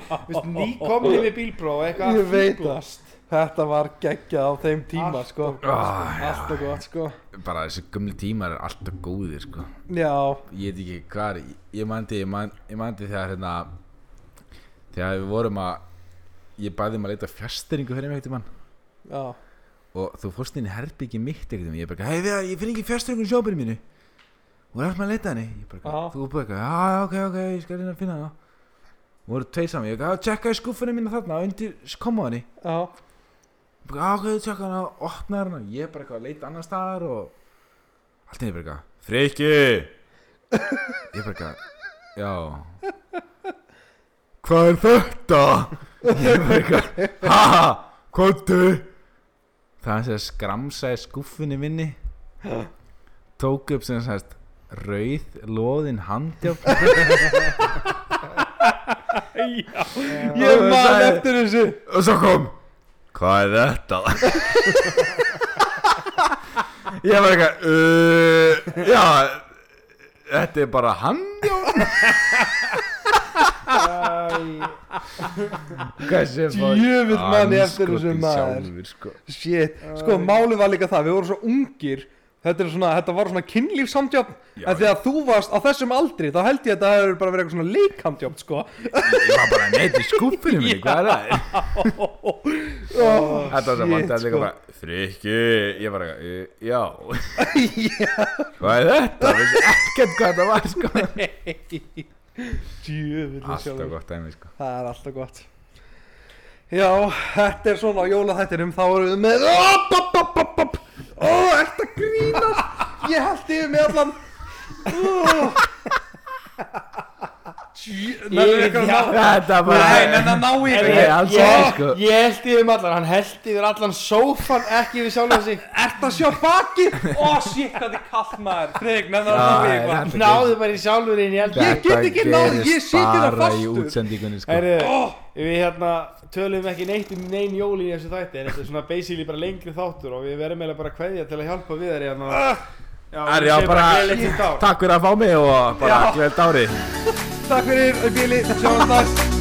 með bílpróf og eitthvað Ég veit fíblast. þetta var geggjað á þeim tíma Allt sko. og gott, sko. bara þessi gömli tímar er alltaf góðir sko. já, ég veit ekki hvað er ég mandi, ég mandi þegar hérna þegar við vorum að ég bæði um að leita fjasteringu fyrir mig eitthvað já, og þú fórst inn í herbyggi mitt eitthvað ég bara, hei við, ég finn ekki fjasteringu í sjóbyrju mínu. Og er alltaf að leita henni. Ég bara, Já. þú er bara eitthvað, já, ok, ok, ég skal reyna að finna hana. Og voru tveir saman, ég bara, "Já, tjekka í skúfunni mína þarna undir komóðinni já bara, já, ok, tjekka hana, opna hana. Ég er bara eitthvað að leita annar staðar og allt henni bara eitthvað Freyki <laughs> ég bara eitthvað, já. Hvað er þetta? Ég bara eitthvað, ha, komdu það er að skramsa í skúffunni minni. Tók upp sem sagt rauð loðin handjálp <laughs> ég man eftir þessu. Og svo kom hvað er þetta? Ég var eitthvað uh, já þetta er bara handjálp <laughs> Hversu Djöfull man ég eftir þessu, maður. sjálfur, sko. Shit, sko málið var líka það, við vorum svo ungir Þetta, svona, þetta var svona kynlífsamtjótt Já, En þegar þú varst á þessum aldri Þá held ég að þetta hefur bara verið eitthvað svona leikhamtjótt sko. Ég var bara neitt í skúfinu minni, hvað er það? <laughs> Þetta var það að líka sko. bara Frikki, ég var eitthvað, "Uh, <laughs> já Hvað er þetta? Ekkert hvað þetta var, sko Djöfull Alltaf gott dæmi, sko. Það er alltaf gott. Já, þetta er svona á jólaþættinum. Þá erum við með Opp, opp, opp, opp, opp Ó, ert að grínast. Ég held yfir með allan. Ó. Þetta bara í sko. ég held yfir allan, hann held yfir allan sófan ekki yfir sjálfan sig. Ert að sjá baki? Ó, shit, hvað þið kallt maður. Í Þetta Náðu bara í sjálfur inn í elda Ég get ekki náð, ég sit hérna bara í fastur. sko. Við hérna tölum ekki neitt um neinn jól í þessu þætti en þetta er svona basically bara lengri þáttur og við verðum eiginlega bara að kveðja til að hjálpa við þér hérna Já, Er já bara ár. Takk fyrir að fá mig og bara Já. gleðt árið Takk fyrir, Bíli, sjáum næst